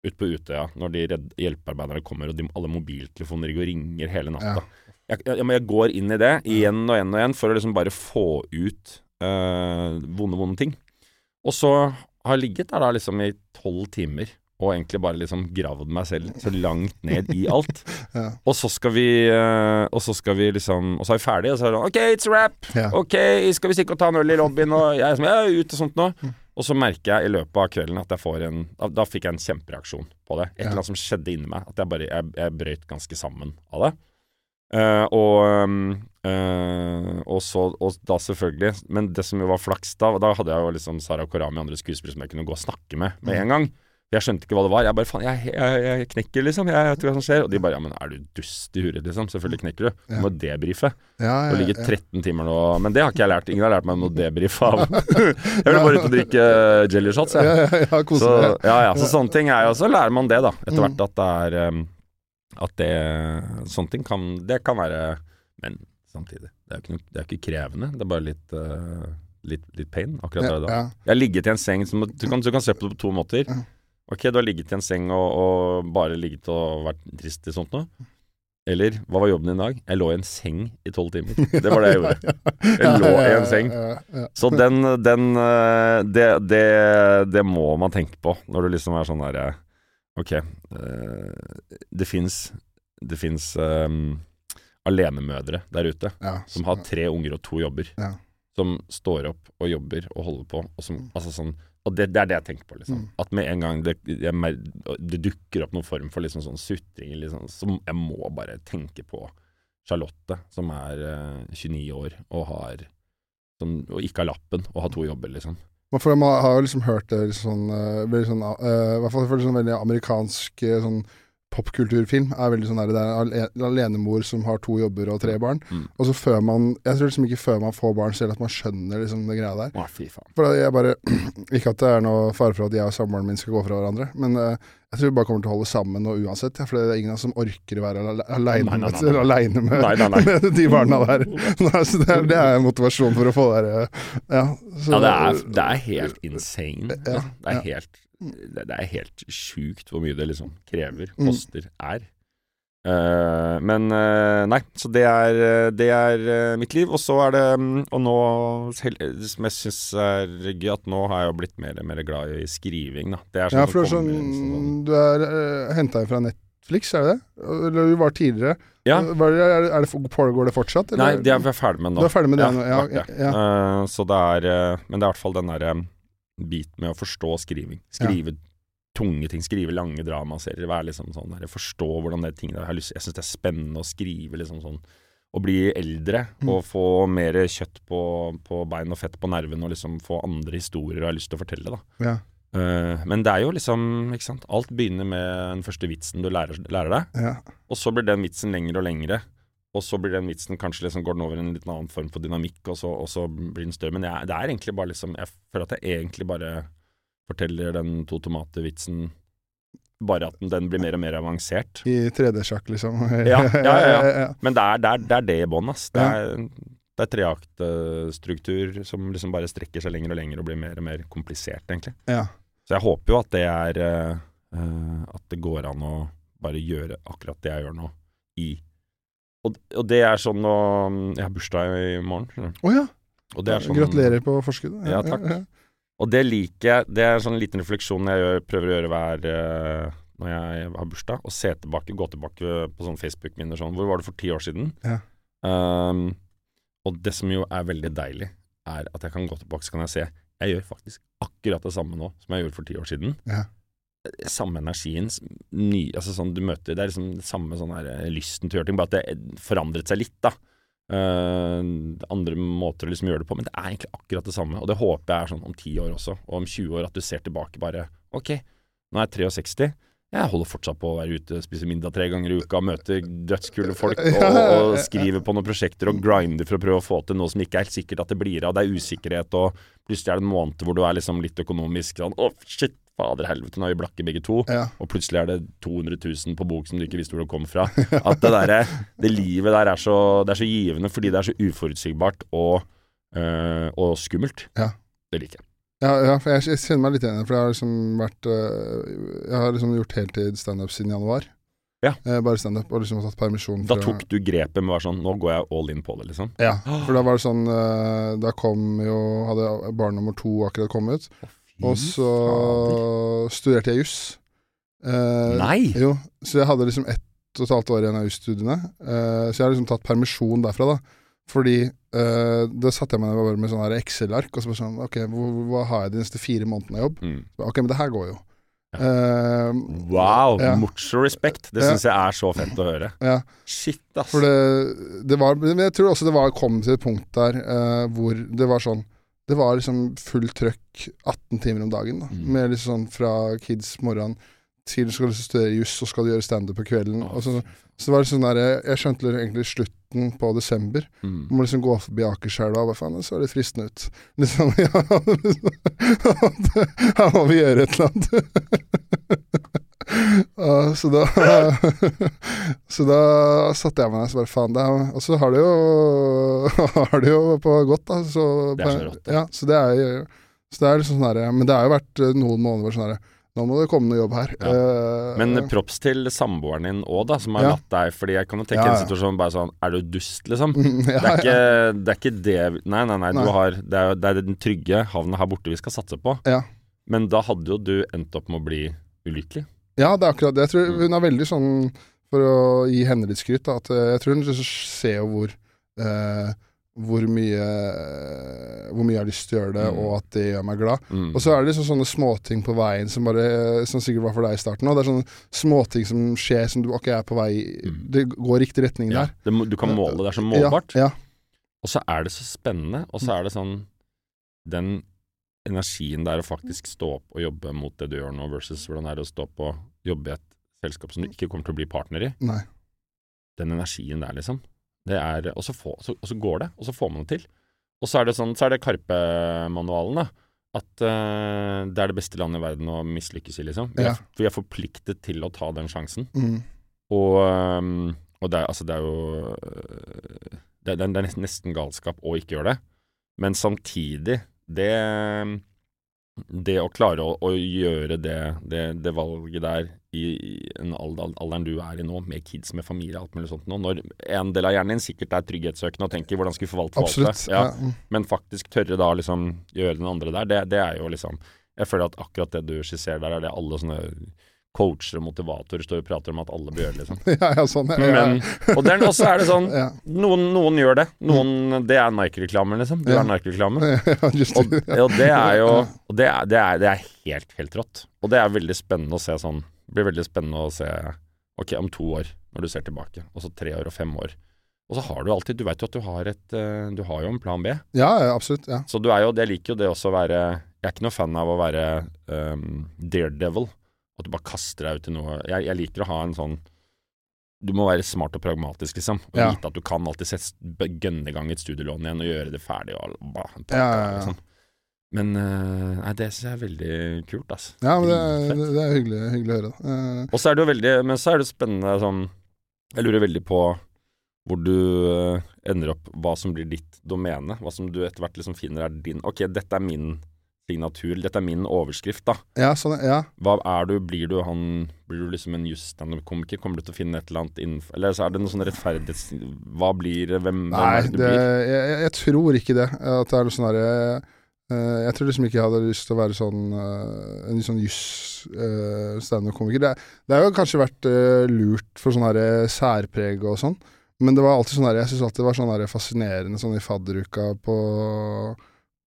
ute på Utøya, når de redd, hjelpearbeiderne kommer og de, alle mobiltelefoner ligger og ringer hele natta. Jeg, jeg, jeg går inn i det igjen og igjen og igjen for å liksom bare få ut øh, vonde, vonde ting. Og så har jeg ligget der da liksom i tolv timer og egentlig bare liksom gravd meg selv så langt ned i alt. Ja. Og så skal vi øh, Og så skal vi liksom Og så er vi ferdige, og så er det sånn OK, it's a wrap. Ja. OK, skal vi stikke og ta en øl i lobbyen? Og jeg er sånn, ja, ut og sånt nå. Mm. Og så merker jeg i løpet av kvelden at jeg får en Da, fikk jeg en kjempereaksjon på det. Et eller annet som skjedde inni meg. At jeg bare Jeg, jeg brøyt ganske sammen av det. Uh, og eh, og så Og da selvfølgelig Men det som jo var flaks da, da hadde jeg jo liksom Sara Korami og andre skuespillere som jeg kunne gå og snakke med med en gang. Jeg skjønte ikke hva det var. Jeg bare faen, jeg, jeg, jeg knekker, liksom. Jeg vet ikke hva som skjer. Og de bare ja, men er du dust i huet, liksom? Selvfølgelig knekker du. Du må debrife. Ja, ja, ja. 13 timer nå Men det har ikke jeg lært. Ingen har lært meg noe debrife av. jeg ville bare ut og drikke eh, jelly shots, jeg. Ja, ja, ja, Så, ja, ja, så sånne ting er jo Så lærer man det, da. Etter Mm. hvert at det er um, At det Sånne ting kan Det kan være Men samtidig. Det er jo ikke, det er ikke krevende. Det er bare litt uh, litt, litt pain akkurat der og da. Jeg har ligget i en seng som, du, kan, du kan se på det på to måter. Ok, du har ligget i en seng og, og bare ligget og vært trist i sånt noe. Eller hva var jobben din i dag? Jeg lå i en seng i tolv timer. Det var det jeg gjorde. Jeg lå i en seng. Så den, den eh, det, det, det må man tenke på når du liksom er sånn der eh, Ok, eh, det fins Det fins um, alenemødre der ute Ja, som har tre unger og to jobber. Ja. Som står opp og jobber og holder på. Og, som, altså sånn, og det, det er det jeg tenker på. Liksom. Mm. At med en gang det, det dukker opp noen form for liksom sånn sutring, liksom, så jeg må bare tenke på Charlotte, som er uh, 29 år og har som, og ikke har lappen og har to jobber, liksom. For man har jo liksom hørt det sånn, eh, veldig sånn uh, I hvert fall for sånn veldig amerikansk eh, sånn popkulturfilm er veldig sånn der, det er en alenemor som har to jobber og tre barn. Mm. Og så før man Jeg tror liksom ikke før man får barn selv at man skjønner liksom det greia der. Å, fy faen. For jeg bare Ikke at det er noe fare for at jeg og samboeren min skal gå fra hverandre, men uh, jeg tror vi bare kommer til å holde sammen nå uansett. Ja, for det er ingen som orker å være aleine med, med, med de barna der. Det, er, det er motivasjon for å få der eh, Ja, så, Ja, det er, det er helt insane. Ja, liksom. Det er ja. helt det, det er helt sjukt hvor mye det liksom krever, Mm. koster, er. Uh, men uh, nei, så det er, det er uh, mitt liv. Og så er det Og nå, som jeg syns er gøy, at nå har jeg jo blitt mer, mer glad i skriving, da. Det er sånn Ja, for det er sånn sånn- Du er uh, henta inn fra Netflix, er det det? Eller du var tidligere? Ja. Var det, er det, er det, pågår det fortsatt? Nei, det er vi er ferdig med nå. Du er ferdig med det nå? Ja, vært ja. Eh, så det er Men det er i hvert fall den derre biten med å forstå skriving. Skrive tunge ting, skrive lange dramaserier. Være liksom sånn der, Forstå hvordan det ting der Jeg, jeg syns det er spennende å skrive liksom sånn Å bli eldre Mm. og få mer kjøtt på, på bein og fett på nervene og liksom få andre historier jeg har lyst til å fortelle, da. ja, Eh, men det er jo liksom, ikke sant Alt begynner med den første vitsen du lærer, lærer deg. ja. Og så blir den vitsen lengre og lengre. Og så blir den vitsen kanskje liksom går den over i en litt annen form for dynamikk, og så, og så blir den større. Men jeg, det er egentlig bare liksom Jeg føler at jeg egentlig bare forteller den to tomater-vitsen bare at den, den blir mer og mer avansert. I 3D-sjakk, liksom. Ja, ja, ja, ja. Men det er det, er, det, er det i bånn, ass. Det er, det er treaktstruktur som liksom bare strekker seg lenger og lenger og blir mer og mer komplisert, egentlig. ja. Så jeg håper jo at det er eh, At det går an å bare gjøre akkurat det jeg gjør nå, i Og, og det er sånn nå Jeg har bursdag i morgen, skjønner du. Å ja. Og det er sånn, Gratulerer på forskuddet. Ja, takk. Og det liker jeg. Det er en sånn liten refleksjon jeg gjør, prøver å gjøre hver eh, når jeg har bursdag. og se tilbake, gå tilbake på sånn Facebook-minner sånn. Hvor var det for ti år siden? Ja. Um, og det som jo er veldig deilig, er at jeg kan gå tilbake så kan jeg se Jeg gjør faktisk akkurat det samme nå som jeg gjorde for ti år siden. Ja. Samme energien, ny, altså sånn du møter Det er liksom det samme sånn her eh, lysten til å gjøre ting, bare at det forandret seg litt, da. Uh, andre måter å liksom gjøre det på, men det er egentlig akkurat det samme. Og det håper jeg er sånn om 10 år også, og om 20 år, at du ser tilbake bare Ok, nå er jeg 63. Jeg holder fortsatt på å være ute, spise middag tre ganger i uka, møte dødskule folk og, og skrive på noen prosjekter og grinde for å prøve å få til noe som ikke er helt sikkert at det blir av. Det er usikkerhet, og plutselig er det en måned hvor du er liksom litt økonomisk sånn Å, shit, fader helvete, nå er vi blakke begge to. Ja. Og plutselig er det 200 000 på bok som du ikke visste hvor det kom fra. At det der, Det livet der er så, det er så givende fordi det er så uforutsigbart og, øh, og skummelt. Ja. Det liker jeg. Ja, ja, for jeg, jeg kjenner meg litt igjen i det, for jeg har liksom vært øh, Jeg har liksom gjort heltid standup siden januar. Ja. Eh, bare standup, og liksom tatt permisjon Da tok du grepet med å være sånn Nå går jeg all in på det, liksom. Ja, for da var det sånn øh, Da kom jo Hadde barn nummer to akkurat kommet. Og så studerte jeg juss. Eh, Nei! Jo, så jeg hadde liksom ett og et halvt år igjen av jusstudiene. Eh, så jeg har liksom tatt permisjon derfra, da. Fordi eh, da satte jeg meg ned med sånn Excel-ark og så bare sånn Ok, hva, hva har jeg de neste fire månedene av jobb? Mm. Ok, men det her går jo. Uh, Wow! Ja. Mucho respect. Det Ja. jeg er så fett å høre. ja, Shit, ass. for det, det var Men jeg tror også det var kom til et punkt der uh, hvor det var sånn det var liksom fullt trøkk 18 timer om dagen. Da. Mm. Med liksom sånn fra kids morgenen til du skal liksom studere juss, så skal du gjøre standup på kvelden. Oh, og så, så det var liksom der, Jeg skjønte egentlig slutten på desember. Mm. Må liksom gå forbi Akerselva og bare faen, det så litt fristende ut. Liksom, ja, Her må vi gjøre et eller annet. Ja, så da Så da satte jeg meg ned og så bare faen det er, Og så har det jo Har det jo på godt, da. Så, Det er så rått. Ja, så det er så det er liksom sånn her, Men det har jo vært eh, noen måneder hvor sånn herre Nå må det komme noe jobb her. Ja. Uh, Men props til samboeren din òg, da, som har Ja. latt deg Fordi jeg kan jo tenke Ja, en situasjon bare sånn Er du dust, liksom? ja, Det er ikke det, er ikke det Nei, nei, nei. Du Nei. har, det, er, det er den trygge havna her borte vi skal satse på. Ja. Men da hadde jo du endt opp med å bli ulykkelig. Ja, det er akkurat det. Jeg tror Mm. hun er veldig sånn, for å gi henne litt skryt, da, at eh, jeg tror hun liksom ser jo hvor eh, hvor mye Hvor mye jeg har lyst til å gjøre det, Mm. og at det gjør meg glad. Mm. Og så er det liksom sånne småting på veien som bare Som sikkert var for deg i starten òg. Det er sånne småting som skjer som du Ok, jeg er på vei Mm. Det går i riktig retning ja, der. det, du kan måle det. Det er så målbart. Ja, Og så er det så spennende, og så er det sånn Den energien der å faktisk stå opp og jobbe mot det du gjør nå, versus hvordan det er å stå opp og jobbe i et selskap som du ikke kommer til å bli partner i. Nei. Den energien der, liksom. Det er, og, så få, så, og så går det, og så får man det til. Og så er det sånn, så er det Karpe-manualen, da. At uh, det er det beste landet i verden å mislykkes i, liksom. Vi er, Ja. vi er forpliktet til å ta den sjansen. Mm. Og, um, og det, er, altså det er jo det, det, er- det er nesten galskap å ikke gjøre det. Men samtidig, det Det å klare å, å gjøre det, det, det valget der i, i den alder, alderen du er i nå, med kids, med familie, alt mulig sånt nå, når en del av hjernen din sikkert er trygghetssøkende og tenker hvordan skal vi forvalte Absolutt. ja, Ja. men faktisk tørre da liksom gjøre den andre der, det, det er jo liksom Jeg føler at akkurat det du skisserer der, er det alle sånne coacher og motivatorer står og prater om at alle bør gjøre, liksom. ja, ja, sånn. Ja, ja. Men, og der, også er det sånn noen, noen gjør det. Noen, det er Nike-reklamer, liksom. Du er Nike-reklame. Og, og det er jo det er, det, er, det er helt, helt rått. Og det er veldig spennende å se sånn Det blir veldig spennende å se Ok, om to år, når du ser tilbake, og så tre år og fem år. Og så har du alltid Du veit jo at du har et eh, Du har jo en plan B. ja, ja, absolutt. Ja. Så du er jo Jeg liker jo det også å være Jeg er ikke noe fan av å være um, daredevil. At du bare kaster deg ut i noe jeg, jeg liker å ha en sånn Du må være smart og pragmatisk, liksom. Og Ja. vite at du kan alltid sette, gønne i gang et studielån igjen og gjøre det ferdig. Og, bah, Ja, ja, ja. Liksom. Men eh, nei, det syns jeg er veldig kult, altså. ja, men det, er- det er hyggelig, hyggelig å høre. Eh, Og så er det jo veldig Men så er det spennende sånn Jeg lurer veldig på hvor du eh, ender opp Hva som blir ditt domene. Hva som du etter hvert liksom finner er din Ok, dette er min signatur. Dette er min overskrift, da. ja, sånn, ja. Hva er du? Blir du han Blir du liksom en jusstandup-komiker? Kommer du til å finne et eller annet innenfor Eller så er det noe sånn rettferdighets... Hva blir? Hvem, hvem er det du det, blir? jeg, jeg- tror ikke det. At det er noe sånn herre uh, Jeg tror liksom ikke jeg hadde lyst til å være sånn uh, en sånn juss uh, standup-komiker. Det, det har jo kanskje vært eh, lurt for sånn herre særpreg og sånn, men det var alltid sånn her... Jeg syns alltid det var sånn her fascinerende sånn i fadderuka på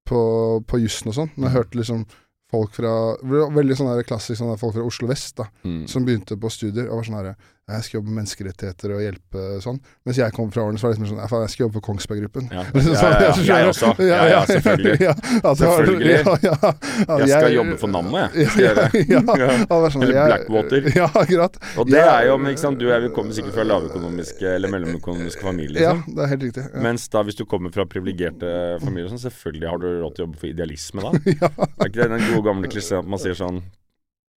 på, på jussen og sånn. Når jeg hørte liksom folk fra Veldig sånn klassisk sånn folk fra Oslo vest, da Mm. som begynte på studier og var sånn her Jeg skal jobbe med menneskerettigheter og hjelpe sånn. Mens jeg kom fra årene, så var det liksom sånn "Ja, faen, Jeg skal jobbe for Kongsberg Gruppen. Ja, ja, ja, ja, jeg også. Ja, ja, selvfølgelig. Ja, at Selvfølgelig. Ja, ja, ja, Jeg skal jobbe for navnet, jeg. Ja, Skal gjøre det. ja, Ja. ja, sånn, Eller Blackwater. Ja, akkurat. Og det er jo, ikke sant, du er, kommer sikkert fra lavøkonomiske eller mellomøkonomiske familier, Ja, liksom. det er helt riktig. Ja. Mens da, hvis du kommer fra privilegerte familier, sånn, selvfølgelig har du råd til å jobbe for idealisme da. ja. Er ikke det den gode gamle klisjeen at man sier sånn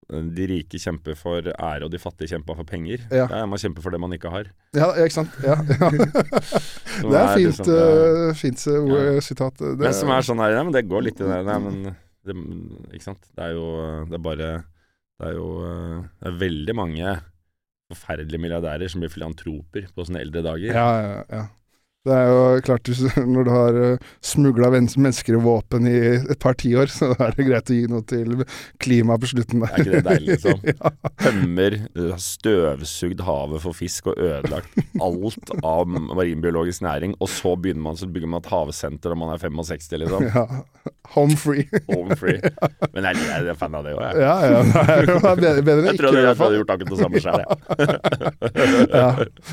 De rike kjemper for ære, og de fattige kjemper for penger. Ja. Ja, man kjemper for det man ikke har. ja, ikke sant. Ja, Det er fint, liksom, eh, fint uh, sitat. Det, Men som er sånn her, ja, men det går litt i det. Nei, men det, Ikke sant. Det er jo Det er bare Det er jo eh, Det er veldig mange forferdelige milliardærer som blir filantroper på sine eldre dager. Ja, ja, ja. Det er jo klart, når du har uh, smugla mennesker og våpen i et par tiår, så er det greit å gi noe til klimaet på slutten der. Er ikke det deilig, liksom? ja. Tømmer, støvsugd havet for fisk og ødelagt alt av marinbiologisk næring, og så begynner man så bygger man et havsenter når man er 65, liksom. ja. Home free. Home free. Men jeg, jeg er fan av det òg, jeg. ja, ja. Det er bedre, enn Jeg ikke. tror i jeg hadde gjort akkurat det samme sjøl, jeg. ja.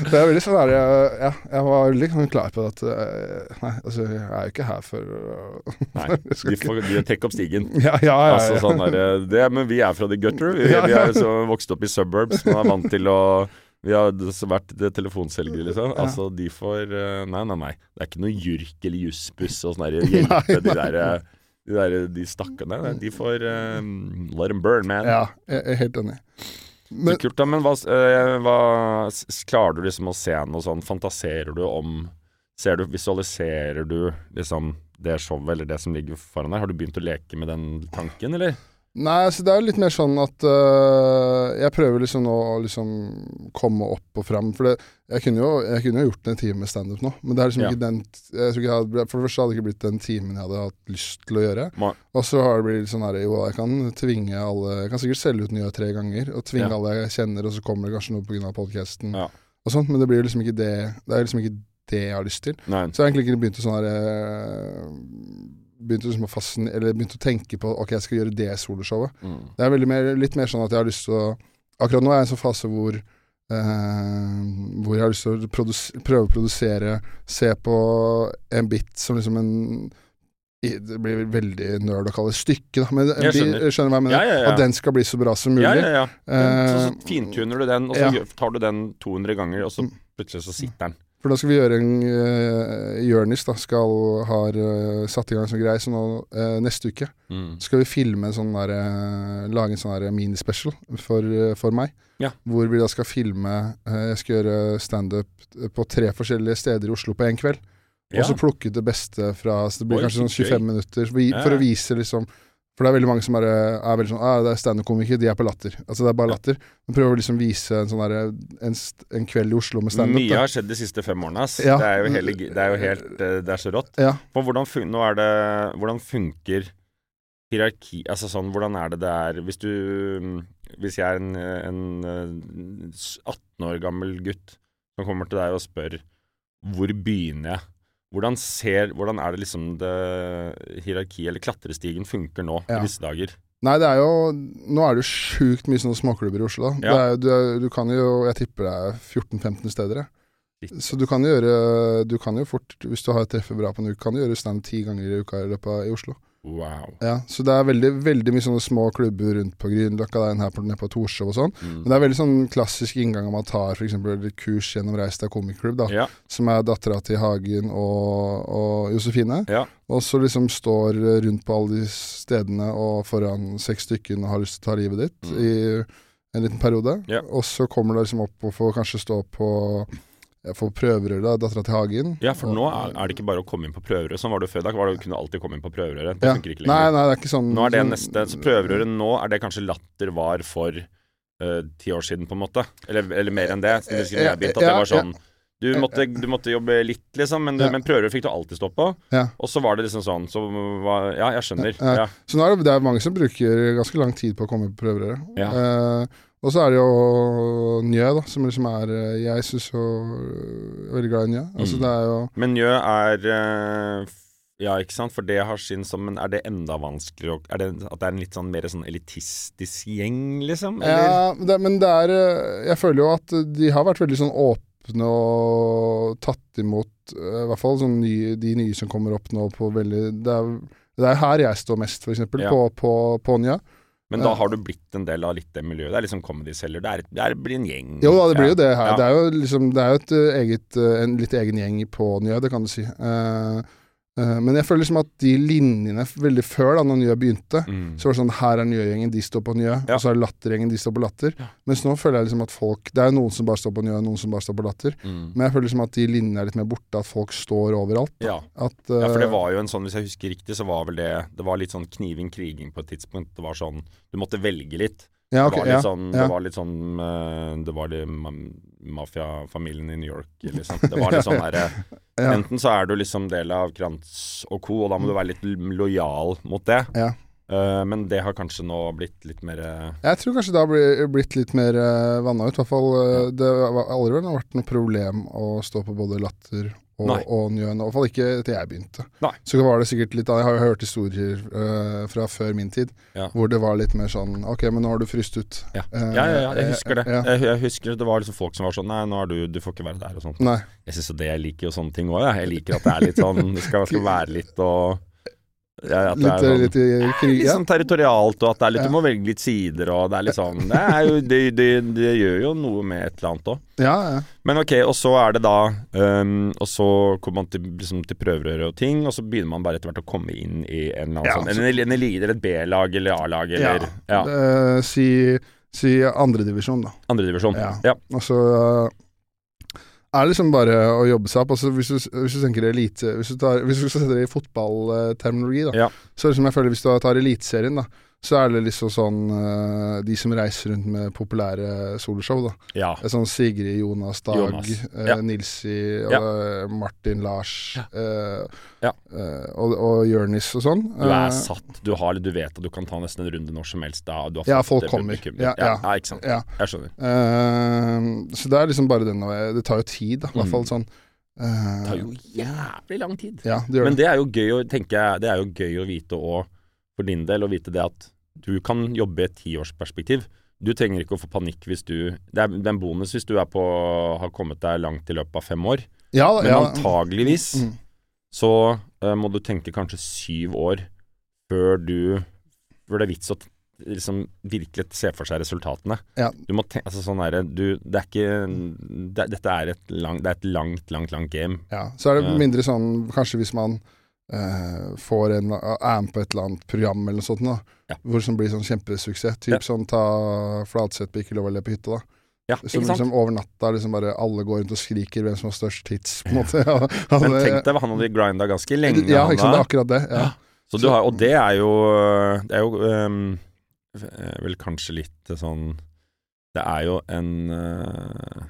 Det er veldig sånn der, jeg- ja, jeg var veldig sånn klar på at eh, Nei, altså, jeg er jo ikke her for Nei, de får de trekker opp stigen. Ja, ja, ja. ja. Altså sånn der, det, Men vi er fra the gutter. Vi, vi er så vokst opp i suburbs. Man er vant til å Vi har vært telefonselgere, liksom. Ja. Altså, de får eh, Nei, nei, nei. Det er ikke noe JURK eller Jussbuss og sånn hjelpe de der de, der, de stakkarene. De får um, let them burn, man. ja, jeg er helt enig. Men, kult, da. Men hva, hva Klarer du liksom å se noe sånn Fantaserer du om Ser du, Visualiserer du liksom det showet eller det som ligger foran deg? Har du begynt å leke med den tanken, eller? nei, så det er litt mer sånn at øh, Jeg prøver liksom nå å liksom komme opp og fram. For det, jeg, kunne jo, jeg kunne jo gjort en time med standup nå, men det er liksom Ja. ikke den jeg ikke hadde, For det første hadde det ikke blitt den timen jeg hadde hatt lyst til å gjøre. Ma- Og så har det blitt sånn her Jo, jeg kan tvinge alle Jeg kan sikkert selge ut nye tre ganger, og tvinge Ja. alle jeg kjenner, og så kommer det kanskje noe pga. podkasten Ja. og sånt, men det blir liksom ikke det Det er liksom ikke det jeg har lyst til. Nei. Så jeg har egentlig ikke begynt å sånn her eh, Begynt å, liksom å fascin- eller begynte å tenke på Ok, jeg skal gjøre det soloshowet. Mm. Det er mer, litt mer sånn at jeg har lyst til å Akkurat nå er jeg i en sånn fase hvor eh, Hvor jeg har lyst til å prøve å produsere Se på en bit som liksom en det blir veldig nerd å kalle det stykke, da. Men Jeg skjønner. skjønner hva jeg mener? Ja, ja, ja. At den skal bli så bra som mulig. Ja, ja, ja. Den, så, så fintuner du den, og så tar du den 200 ganger, og så Mm. plutselig så sitter den. For da skal vi gjøre en uh, Jørnis da skal har uh, satt i gang som sånn greie, så nå uh, neste uke Mm. skal vi filme en sånn der, uh, lage en sånn der minispecial for, eh, for meg. Ja. Hvor vi da skal filme eh, Jeg skal gjøre standup på tre forskjellige steder i Oslo på én kveld. Ja. Og så plukke ut det beste fra Så det blir Oi, kanskje sånn 25 gøy. minutter for, for å vise liksom For det er veldig mange som er, er veldig sånn ah, Det er standup-komikere, de er på latter. Altså det er bare latter. Men prøver å liksom vise en sånn en, en kveld i Oslo med standup. Mye har skjedd de siste fem årene, ass. Ja. Det er hele, det er jo helt eh, Det er så rått. Ja. For hvordan, nå er det, hvordan funker hierarki Altså sånn, hvordan er det det er Hvis du mm, Hvis jeg er en, en eh, 18 år gammel gutt som kommer til deg og spør hvor begynner jeg? Hvordan ser Hvordan er det liksom det hierarkiet eller klatrestigen funker nå Ja. i disse dager? Nei, det er jo Nå er det jo sjukt mye sånne småklubber i Oslo. da. Ja. Det er, du, du kan jo Jeg tipper det er 14-15 steder, jeg. Så du kan jo gjøre Du kan jo fort, hvis du har treffet bra på en uke, kan du gjøre standup ti ganger i uka i løpet av i Oslo. Wow. Ja, Så det er veldig veldig mye sånne små klubber rundt på Grünerløkka, det er en her på, nede på Torshov og sånn. Mm. Men det er veldig sånn klassisk inngang man tar f.eks. kurs gjennom Reistad komikklubb, da. Ja. Som er dattera til Hagen og, og Josefine. Ja. Og så liksom står rundt på alle de stedene og foran seks stykker og har lyst til å ta livet ditt Mm. i en liten periode. Ja. Og så kommer det liksom opp og får kanskje stå på ja, prøverøret, prøverør, da, dattera til Hagen. Ja, for nå er, er det ikke bare å komme inn på prøverøret. Sånn var det jo før. Da var det, kunne alltid komme inn på prøverøret. Det Ja. funker ikke Nei, lenger. nei, det er ikke sånn Nå er det sånn- neste Så prøverøret nå er det kanskje latter var for ti ti år siden, på en måte. Eller, eller mer enn det. Siden jeg jeg begynte, at det var sånn du måtte, du måtte jobbe litt, liksom, men, Ja. men prøverør fikk du alltid stå på. Ja. Og så var det liksom sånn så var, Ja, jeg skjønner. Ja. Så nå er det, det er mange som bruker ganske lang tid på å komme på prøverøret. Ja. Eh, og så er det jo Njø, da, som liksom er eh, Jeg syns jo jeg er veldig glad i Njø. Altså Mm. det er jo Men Njø er eh, Ja, ikke sant, for det har sin som Men er det enda vanskeligere Er det at det er en litt sånn mer sånn elitistisk gjeng, liksom? Eller? Ja, det, men det er eh, Jeg føler jo at de har vært veldig sånn åpne og tatt imot eh, I hvert fall sånn de nye som kommer opp nå på veldig Det er, det er her jeg står mest, for eksempel, Ja. på, på, på Njø. Men da har du blitt en del av litt det miljøet. Det er liksom comedy seller. Det, er det er, blir en gjeng. Jo da, det blir jo det her. Det er jo liksom Det er jo et eh, eget eh, en litt egen gjeng på Njø, det kan du si. Eh, men jeg føler liksom at de linjene veldig før, da når Njø begynte, Mm. så var det sånn Her er Njø-gjengen, de står på Njø. Ja. Og så er det Latter-gjengen, de står på Latter. Ja. Mens nå føler jeg liksom at folk Det er jo noen som bare står på Njø, noen som bare står på Latter. Mm. Men jeg føler liksom at de linjene er litt mer borte, at folk står overalt. Ja. At, ja, for det eh, var jo en sånn, hvis jeg husker riktig, så var vel det Det var litt sånn kniving-kriging på et tidspunkt. Det var sånn Du måtte velge litt. Ja, okay, det, var litt sånn, ja. det var litt sånn eh, Det var de ma mafiafamilien i New York, liksom. Det var litt sånn herre Ja. Enten så er du liksom del av Krantz og co., og da må du være litt lojal mot det. Ja. Eh, men det har kanskje nå blitt litt mer eh, Jeg tror kanskje det har blitt litt mer uh, vanna ut. I hvert fall, eh, det har aldri vært noe problem å stå på både Latter og, Nei. og Njøen. I hvert fall ikke til jeg begynte. Nei. Så var det sikkert litt Jeg har jo hørt historier eh, fra før min tid Ja. hvor det var litt mer sånn Ok, men nå har du fryst ut. Ja. Eh, ja, ja, ja, jeg husker det. Jeg, jeg husker Det var liksom folk som var sånn Nei, nå er du Du får ikke være der, og sånt. Nei. Jeg syns jo det jeg liker jo sånne ting òg, jeg. Jeg liker at det er litt sånn Det skal, skal være litt og ja, Litt, er sånn, litt krig. litt sånn territorialt, og at det er litt Ja. Du må velge litt sider, og det er litt sånn Det, er jo, det, det, det gjør jo noe med et eller annet òg. ja, ja. Men ok, og så er det da um, Og så kommer man til, liksom, til prøverøre og ting, og så begynner man bare etter hvert å komme inn i en eller annen sånn så- En, en elite, eller et B-lag eller A-lag eller ja. Uh, si si andredivisjon, da. andredivisjon. Ja. Ja. Og så eh, er liksom bare å jobbe seg opp. Altså, hvis, du, hvis du tenker elite Hvis du, tar, hvis du setter det i fotballterminologi, da, Ja. så er det som jeg føler hvis du tar Eliteserien, da, så er det liksom sånn eh, De som reiser rundt med populære soloshow, da. ja. Sånn Sigrid, Jonas, Dag, Jonas. eh, Ja. Nilsi, Ja. eh, Martin, Lars Ja. og, og Jørnis og sånn. Du er satt. Du, har, du vet at du kan ta nesten en runde når som helst. Da, du har Ja, folk kommer. Ja, ja. ja. ikke sant. Jeg skjønner. Uh, så det er liksom bare den og- Det tar jo tid, da. I hvert Mm. fall sånn. Uh, Det tar jo jævlig lang tid. Ja, det Men det. er jo gøy å tenke Det er jo gøy å vite òg, for din del, å vite det at du kan jobbe i et tiårsperspektiv. Du trenger ikke å få panikk hvis du Det er, er en bonus hvis du er på, har kommet deg langt i løpet av fem år. Ja, Men ja. antageligvis Mm. så uh, må du tenke kanskje syv år før du Før det er vits å liksom virkelig se for seg resultatene. Ja. Du må tenke altså sånn derre du, Det er ikke det, Dette er et, lang, det er et langt, langt, langt game. ja. Så er det mindre sånn Kanskje hvis man eh, får en er med på et eller annet program eller noe sånt, da. Ja. Hvor som blir sånn kjempesuksess. Typ Ja. sånn ta Flatseth på Ikke lov å le på hytta, da. Ja, Som liksom over natta liksom bare alle går rundt og skriker hvem som har størst hits, på en måte. Ja, Men tenk deg, han hadde grinda ganske lenge. Ja, ikke sant. Det er akkurat det. Ja. Så du har, og det er jo Det er jo eh, vel kanskje litt sånn Det er jo en eh,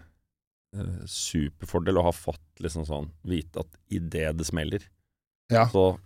eh, superfordel å ha fått liksom sånn Vite at idet det smeller, Ja. så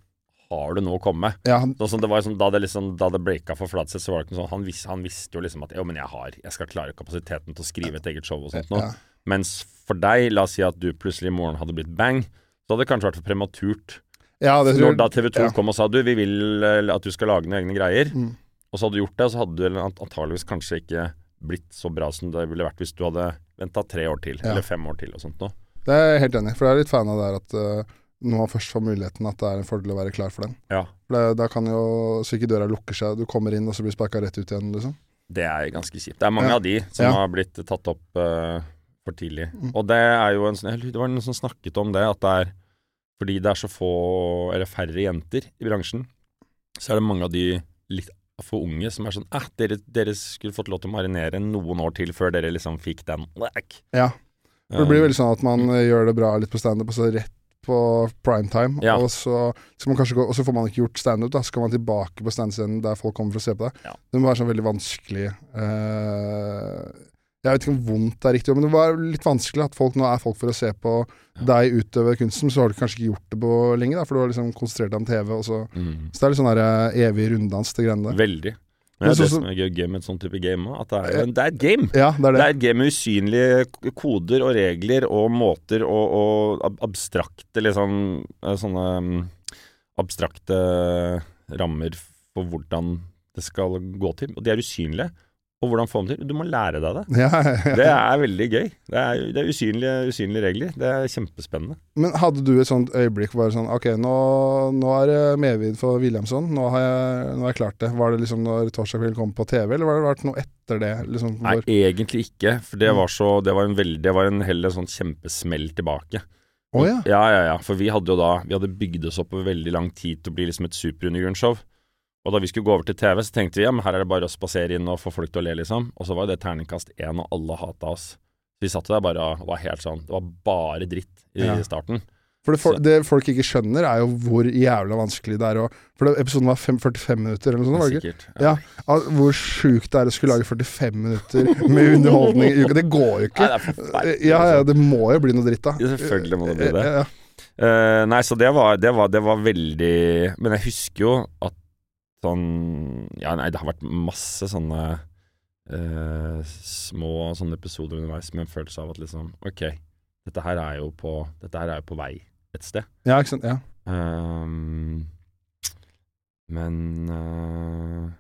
har du noe å komme med. ja. Sånn det var liksom, da det liksom Da det breaka for Fladseth, så var det ikke sånn han, vis, han visste jo liksom at Jo, men jeg har Jeg skal klare kapasiteten til å skrive et eget show og sånt noe. Mens for deg, la oss si at du plutselig i morgen hadde blitt bang, så hadde det kanskje vært for prematurt. ja det Når da TV 2 ja. kom og sa du, vi vil eh, at du skal lage noen egne greier, Mm. og så hadde du gjort det, så hadde du antageligvis kanskje ikke blitt så bra som det ville vært hvis du hadde venta tre år til, Ja. eller fem år til og sånt noe. Det er jeg helt enig i, for jeg er litt fan av det her at uh, når man først får muligheten, at det er en fordel å være klar for den. Ja. For det, da kan jo Så ikke døra lukker seg, du kommer inn og så blir sparka rett ut igjen, liksom. Det er ganske kjipt. Det er mange Ja. av de som Ja. har blitt tatt opp uh, for tidlig. Mm. Og det er jo en sånn Det var noen som snakket om det, at det er fordi det er så få, eller færre jenter i bransjen, så er det mange av de litt for unge som er sånn eh, dere, dere skulle fått lov til å marinere noen år til før dere liksom fikk den. Ja. For det blir veldig sånn at man eh, gjør det bra litt på standup, og så rett på primetime, Ja. og, så gå, og så får man ikke gjort standup. Så skal man tilbake på standscenen der folk kommer for å se på deg. Ja. Det må være sånn veldig vanskelig uh, Jeg vet ikke om vondt er riktig men det var litt vanskelig at folk nå er folk for å se på Ja. deg utøve kunsten, så har du kanskje ikke gjort det på lenge, da, for du har liksom konsentrert deg om TV, mm. Så det er litt sånn der eh, evig runddans, til greiene der. Veldig. Men det er det som er gøy gøy med et sånt type game at det er, det er et game. Ja, det er Det det. er et game med usynlige koder og regler og måter og, og abstrakte liksom eh, Sånne mm, abstrakte rammer for hvordan det skal gå til. Og de er usynlige. Og hvordan få dem til? Du må lære deg det. Ja, ja, ja. Det er veldig gøy. Det er, det er usynlige, usynlige regler. Det er kjempespennende. Men hadde du et sånt øyeblikk var sånn Ok, nå, nå er det medvind for Williamson. Nå har, jeg, nå har jeg klart det. Var det liksom når torsdagskvelden kveld kom på TV, eller var det vært noe etter det? Liksom, Nei, egentlig ikke. For det var så Det var en veldig Det var en heller sånn kjempesmell tilbake. Å ja. Ja, ja, ja. For vi hadde jo da Vi hadde bygd oss opp over veldig lang tid til å bli liksom et superundergrunnsshow. Og da vi skulle gå over til TV, så tenkte vi ja, men her er det bare å spasere inn og få folk til å le, liksom. Og så var jo det terningkast én, og alle hata oss. Så vi satt der bare og var helt sånn Det var bare dritt i Ja. starten. For det, for, det folk ikke skjønner, er jo hvor jævla vanskelig det er å For det, episoden var fem, 45 minutter, eller noe sånt, var det ikke? Ja. Ah, Hvor sjukt det er å skulle lage 45 minutter med underholdning i uka. Det går jo Nei, ikke. det er. Ja, ja, liksom. det må jo bli noe dritt, da. Ja, selvfølgelig må det bli det. Ja, ja. Eh, nei, så det var, det, var, det var veldig Men jeg husker jo at sånn Ja, nei, det har vært masse sånne eh, små sånne episoder underveis med en følelse av at liksom Ok, dette her er jo på, dette her er jo på vei et sted. Ja, ikke sant. Ja. Um, men uh,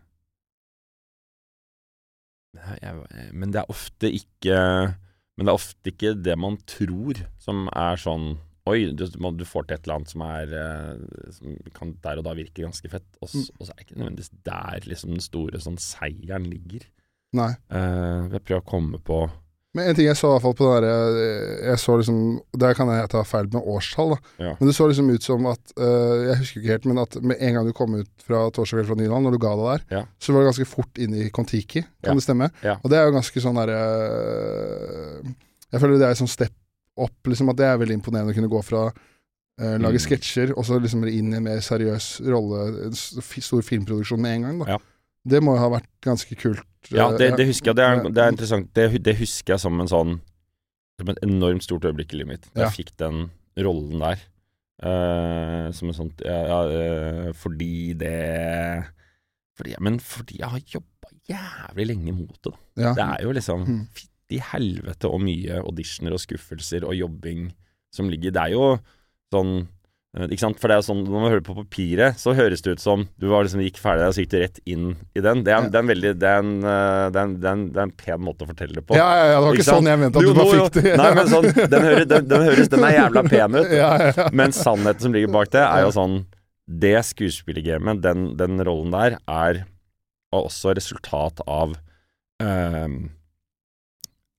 jeg, Men det er ofte ikke Men det er ofte ikke det man tror som er sånn Oi, du, du får til et eller annet som er eh, Som kan der og da virke ganske fett, og, mm. og så er det ikke nødvendigvis der liksom den store sånn seieren ligger. Nei. Uh, jeg prøver å komme på Men en ting jeg så i hvert fall på den derre Jeg så liksom Der kan jeg ta feil med årstall, da. Ja. Men det så liksom ut som at uh, Jeg husker ikke helt, men at med en gang du kom ut fra Torsdag kveld fra Nyland, når du ga deg der, Ja. så var det ganske fort inn i Kon-Tiki. Kan Ja. det stemme? Og det er jo ganske sånn derre uh, Jeg føler det er sånn step up, liksom. At det er veldig imponerende å kunne gå fra uh, lage Mm. sketsjer, og så liksom inn i en mer seriøs rolle, en stor filmproduksjon med en gang, da. Ja. Det må jo ha vært ganske kult. Ja, øh, det, det husker jeg. Det er, det er interessant. Det, det husker jeg som en sånn Som et enormt stort øyeblikk i livet mitt. Da Ja. Jeg fikk den rollen der. Uh, som en sånn ja, ja, eh, Fordi det fordi, Men fordi jeg har jobba jævlig lenge mot det, da. Ja. Det er jo liksom Mm. Fytti helvete og mye auditioner og skuffelser og jobbing som ligger Det er jo sånn eh, ikke sant? For det er sånn, Når man hører på papiret, så høres det ut som du var liksom gikk ferdig og så gikk du rett inn i den. Det er, Ja. det er en veldig det er en, eh, det, er en, det, er en, det er en pen måte å fortelle det på. Ja, ja, ja, det var Ikke ikke, sånn jeg mente at du, du bare fikk det. Nei, men sånn, den, hører, den, den høres Den er jævla pen ut. ja, ja. Men sannheten som ligger bak det, er jo sånn Det skuespillergamet, den, den rollen der, er også resultat av ehm,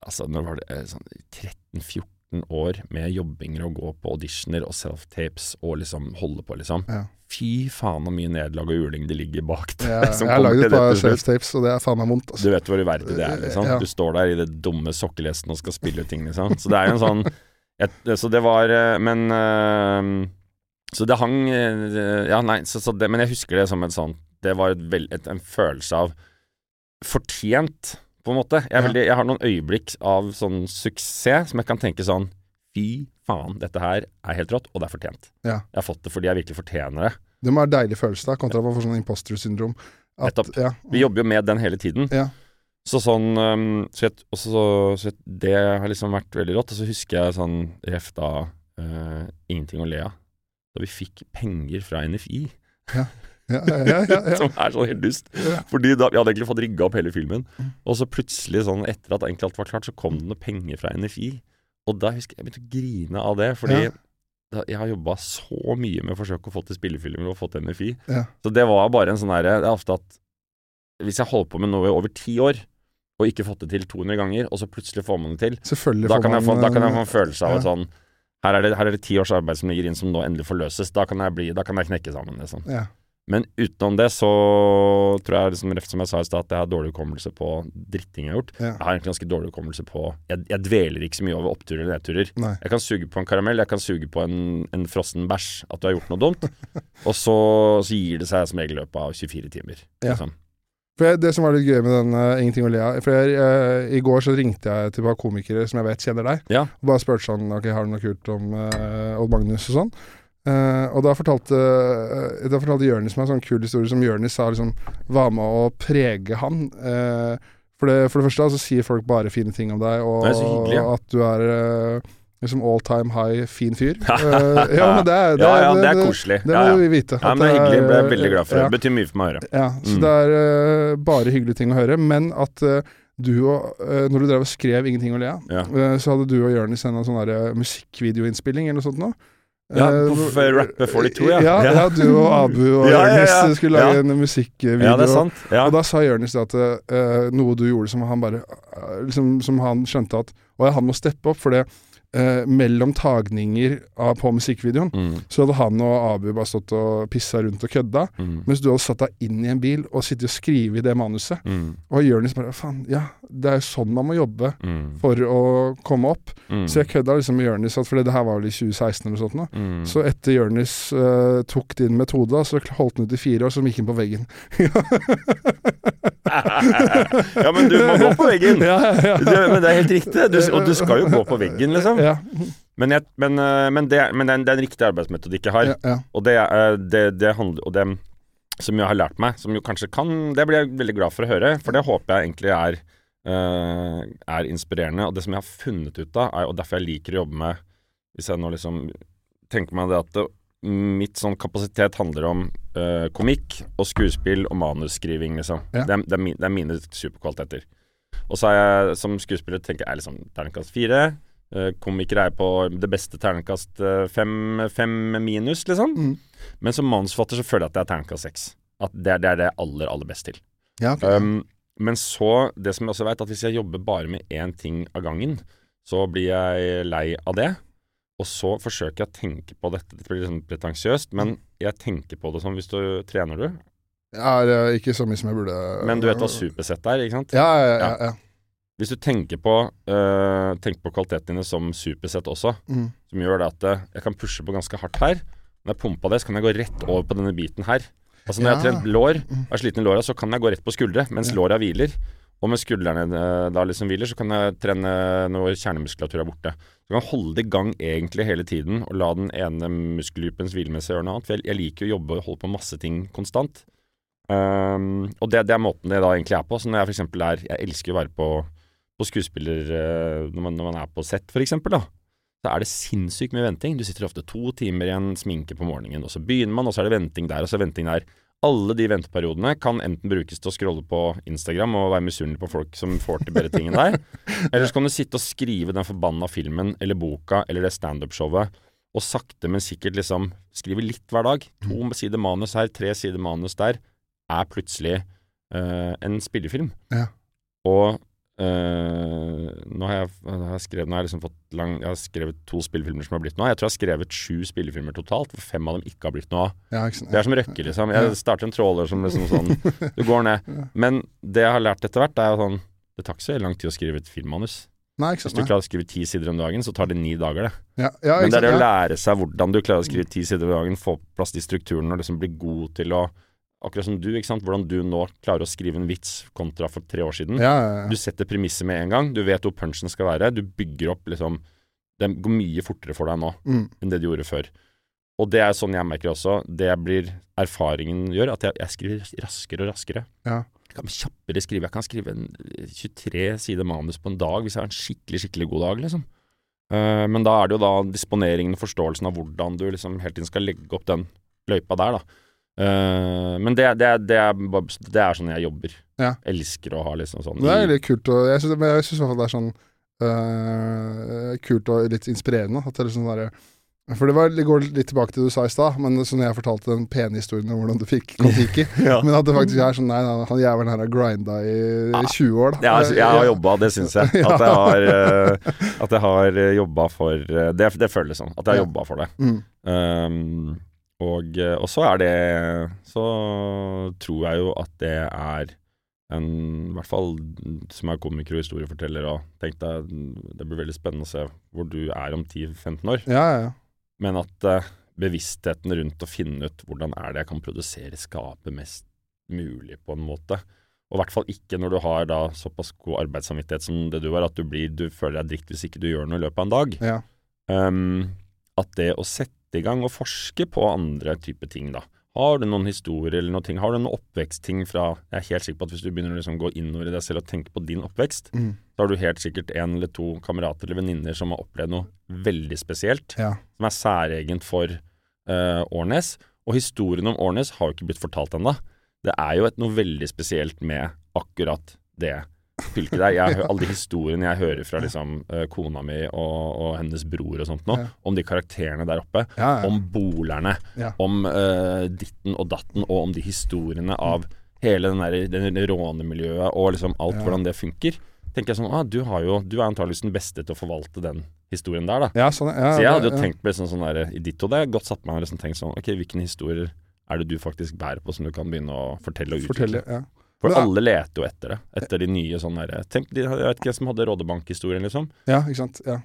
Altså, når var det eh, sånn 13-14 år med jobbinger og gå på auditioner og self-tapes og liksom holde på, liksom. Ja. Fy faen så mye nederlag og juling det ligger bak det. Ja, som jeg har lagd et par self-tapes, og det er faen meg vondt. Du Altså. vet hvor uverdig det er, liksom. Ja. Du står der i det dumme sokkelesten og skal spille ting, liksom. Så det er jo en sånn et, Så det var eh, Men eh, Så det hang Ja, nei, så, så det, men jeg husker det som en sånn Det var et et, en følelse av fortjent, på en måte. Jeg, veldig, jeg har noen øyeblikk av sånn suksess som jeg kan tenke sånn Fy faen, dette her er helt rått, og det er fortjent. Ja. Jeg har fått det fordi jeg virkelig fortjener det. Det må være deilig følelse, da, kontra at man sånn imposter syndrom. At. Ja, Vi jobber jo med den hele tiden. Ja. Så sånn så, jeg, også, så, så jeg, Det har liksom vært veldig rått. Og så husker jeg sånn ref da uh, Ingenting å le av. Da vi fikk penger fra NFI. ja, ja, ja, ja, ja. Som er sånn helt dust. Fordi da, Vi hadde egentlig fått rigga opp hele filmen. Og så plutselig, sånn etter at egentlig alt var klart, så kom det noe penger fra NFI. Og da husker jeg jeg begynte å grine av det. Fordi da, jeg har jobba så mye med å forsøke å få til spillefilmer og få til NFI. Så det var bare en sånn herre Det er ofte at hvis jeg holder på med noe i over ti år, og ikke fått det til 200 ganger, og så plutselig får man det til, da kan, jeg få, da kan jeg få eh, en følelse av at sånn her er, det, her er det ti års arbeid som ligger inn som nå endelig forløses. Da kan jeg, bli, da kan jeg knekke sammen, liksom. ja. Men utenom det så tror jeg, liksom, som jeg sa i stad, at jeg har dårlig hukommelse på dritting jeg har gjort. Ja. Jeg har egentlig ganske dårlig hukommelse på jeg, jeg dveler ikke så mye over oppturer eller nedturer. Nei. Jeg kan suge på en karamell, jeg kan suge på en, en frossen bæsj, at du har gjort noe dumt. og så, så gir det seg som regel i løpet av 24 timer. Ja. Liksom. For jeg, Det som var litt gøy med den uh, Ingenting å le av For jeg, eh, I går så ringte jeg til et par komikere som jeg vet kjenner deg, Ja. og bare spurte sånn Ok, har du noe kult om uh, Odd Magnus og sånn? Eh, og da fortalte, uh, da fortalte Jørnis meg en sånn kul historie som Jørnis sa liksom var med å prege han. Uh, for, det, for det første så sier folk bare fine ting om deg, og, hyggelig, ja. at du er liksom all time high fin fyr. Ja, men det er, det, ja, ja, det er koselig. Det må vi vite. ja, men det er hyggelig. Jeg er- veldig glad for det. Det betyr mye for meg å høre. Ja, så Mm. det er bare hyggelige ting å høre. Men at du og Når du drev og skrev 'Ingenting å le av', så hadde du og Jørnis en sånn musikkvideoinnspilling eller noe sånt nå. Ja, på rappe f- Rap Before the Two, ja. ja. Ja. Du og Abu og Ja, Jonis skulle lage en musikkvideo. Ja, det er sant. Ja. Og da sa Jonis at uh, noe du gjorde som han bare eh, liksom, Som han skjønte at Å ja, han må steppe opp, for det eh, mellom tagninger av, på musikkvideoen Mm, så hadde han og Abu bare stått og pissa rundt og kødda, mm, mens du hadde satt deg inn i en bil og sittet og skrevet i det manuset. mm, Og Jonis bare Faen, ja, det er jo sånn man må jobbe mm, for å komme opp. mm, Så jeg kødda liksom med Jonis, for det her var vel i 2016 eller noe sånt. nå. mm. Så etter Jonis eh, tok din metode, da, så holdt den ut i fire år, så gikk den på veggen. ja, men du må gå på veggen! ja, ja, ja. Du, men det er helt riktig. Du, og du skal jo gå på veggen, liksom. Ja, Men, jeg, men, øh, men, det, men det, er en, det er en riktig arbeidsmetodikk jeg har. ja. Og det, er- det, det handler Og det som jeg har lært meg, som jo kanskje kan Det blir jeg veldig glad for å høre, for det håper jeg egentlig er eh, er inspirerende. Og det som jeg har funnet ut av, er, og derfor jeg liker å jobbe med Hvis jeg nå liksom tenker meg det at mitt sånn kapasitet handler om uh, komikk og skuespill og manusskriving, liksom. Ja. Det, er, det, er mi, det er mine superkvaliteter. Og så er jeg som skuespiller tenker jeg liksom terningkast fire. Eh, ikke er på det beste terningkast eh, fem, fem minus, liksom. Mm. Men som manusforfatter så føler jeg at det er terningkast seks. At det, er- det er det aller, aller best til. Ja, okay. Um, men så, det som jeg også vet, at hvis jeg jobber bare med én ting av gangen, så blir jeg lei av det. Og så forsøker jeg å tenke på dette. Det blir sånn pretensiøst, men jeg tenker på det sånn hvis du trener du. Jeg er ikke så mye som jeg burde Men du vet hva supersett er, ikke sant? Ja, ja, ja. ja. Hvis du tenker på, uh, tenker på kvalitetene dine som supersett også, Mm. som gjør det at øh, jeg kan pushe på ganske hardt her. Når jeg pumpa det, så kan jeg gå rett over på denne biten her. Altså Når jeg har trent lår er sliten i låra, så kan jeg gå rett på skuldre mens låra hviler. Og med skuldrene øh, da liksom hviler, så kan jeg trene når kjernemuskulatur er borte. Du kan holde det i gang egentlig hele tiden og la den ene muskelgruppen hvile med seg og gjøre noe annet. For jeg, jeg liker jo å jobbe og holde på masse ting konstant. Um, og det, det er måten det da egentlig er på. Så når jeg for eksempel er Jeg elsker å være på, på skuespiller eh, når, man, når man er på sett, for eksempel, da. Så er det sinnssykt mye venting. Du sitter ofte to timer i en sminke på morgenen, og så begynner man, og så er det venting der, og så er det venting der. Alle de venteperiodene kan enten brukes til å scrolle på Instagram og være misunnelig på folk som får til bedre ting enn deg, eller så kan du sitte og skrive den forbanna filmen eller boka eller det standup-showet, og sakte, men sikkert liksom skrive litt hver dag. To sider manus her, tre sider manus der, er plutselig uh, en spillefilm. Ja. Og eh, nå har jeg, har jeg skrevet har jeg liksom fått lang Jeg har skrevet to spillefilmer som har blitt noe av. Jeg tror jeg har skrevet sju spillefilmer totalt, hvor fem av dem ikke har blitt noe av. ja. Det er som Røkke, liksom. Jeg starter en tråler som liksom sånn Du går ned. Men det jeg har lært etter hvert, er jo sånn Det tar ikke så lang tid å skrive et filmmanus. Nei, Hvis du klarer å skrive ti sider om dagen, så tar det ni dager, det. Ja, ja, Men det er det å lære seg hvordan du klarer å skrive ti sider om dagen, få på plass de strukturene og liksom bli god til å Akkurat som du, ikke sant. Hvordan du nå klarer å skrive en vits kontra for tre år siden. Ja, ja, Du setter premisset med en gang. Du vet hvor punchen skal være. Du bygger opp liksom Det går mye fortere for deg nå Mm. enn det du gjorde før. Og det er sånn jeg merker også. Det blir erfaringen gjør, at jeg, jeg skriver raskere og raskere. Ja. Jeg kan kjappere skrive. Jeg kan skrive en 23 sider manus på en dag hvis jeg har en skikkelig, skikkelig god dag, liksom. Eh, men da er det jo da disponeringen og forståelsen av hvordan du liksom hele tiden skal legge opp den løypa der, da. Eh, men det, det, det, er, det er sånn jeg jobber. Ja. Elsker å ha liksom sånn Det er litt kult og Jeg syns synes i hvert fall det er sånn uh, kult og litt inspirerende. At det er liksom sånn derre for det, var, det går litt tilbake til det du sa i stad, men så når jeg fortalte den pene historien om hvordan du fikk Kon-Tiki Ja. Men at det faktisk er sånn Nei, nei han jævelen her har grinda i Ja. 20 år, da. Ja, altså, jeg har jobba, det syns jeg. At jeg har, uh, at jeg har jobba for eh, det, det føles sånn. At jeg har Ja. jobba for det. Mm. Um, og, eh, og så er det Så tror jeg jo at det er en I hvert fall som er komiker og historieforteller, og tenk deg Det blir veldig spennende å se hvor du er om 10-15 år. Ja, ja, ja. Men at eh, bevisstheten rundt å finne ut hvordan er det jeg kan produsere, skape mest mulig på en måte. Og i hvert fall ikke når du har da såpass god arbeidssamvittighet som det du har, at du, blir, du føler deg dritt hvis ikke du gjør noe i løpet av en dag. ja. Um, at det å sette i gang og forske på andre typer ting, da. Har du noen historier eller noe ting? Har du noen oppvekstting fra Jeg er helt sikker på at hvis du begynner å liksom gå innover i deg selv og tenke på din oppvekst, Mm. så har du helt sikkert en eller to kamerater eller venninner som har opplevd noe veldig spesielt ja. som er særegent for uh, Årnes. Og historien om Årnes har jo ikke blitt fortalt ennå. Det er jo et noe veldig spesielt med akkurat det fylket der. Jeg, Alle de historiene jeg hører fra liksom, eh, kona mi og, og hennes bror og sånt nå, Ja. om de karakterene der oppe. ja, ja. Om bolerne, Ja. om uh, ditten og datten, og om de historiene av hele den der, den, rånemiljøet og liksom alt Ja. hvordan det funker. tenker jeg sånn, ah, du, har jo, du er antakeligvis den beste til å forvalte den historien der, da. ja, sånn, ja, Så jeg hadde ja. jo tenkt på sånn, sånn der, i ditt hode, godt satt meg ned og liksom tenkt sånn Ok, hvilke historier er det du faktisk bærer på som du kan begynne å fortelle og utvikle? Fortelle. Ja. For det alle leter jo etter det. Etter de nye sånne derre Tenk, de, jeg vet ikke hvem som hadde Rådebank-historien, liksom. ja, ikke sant. Ja.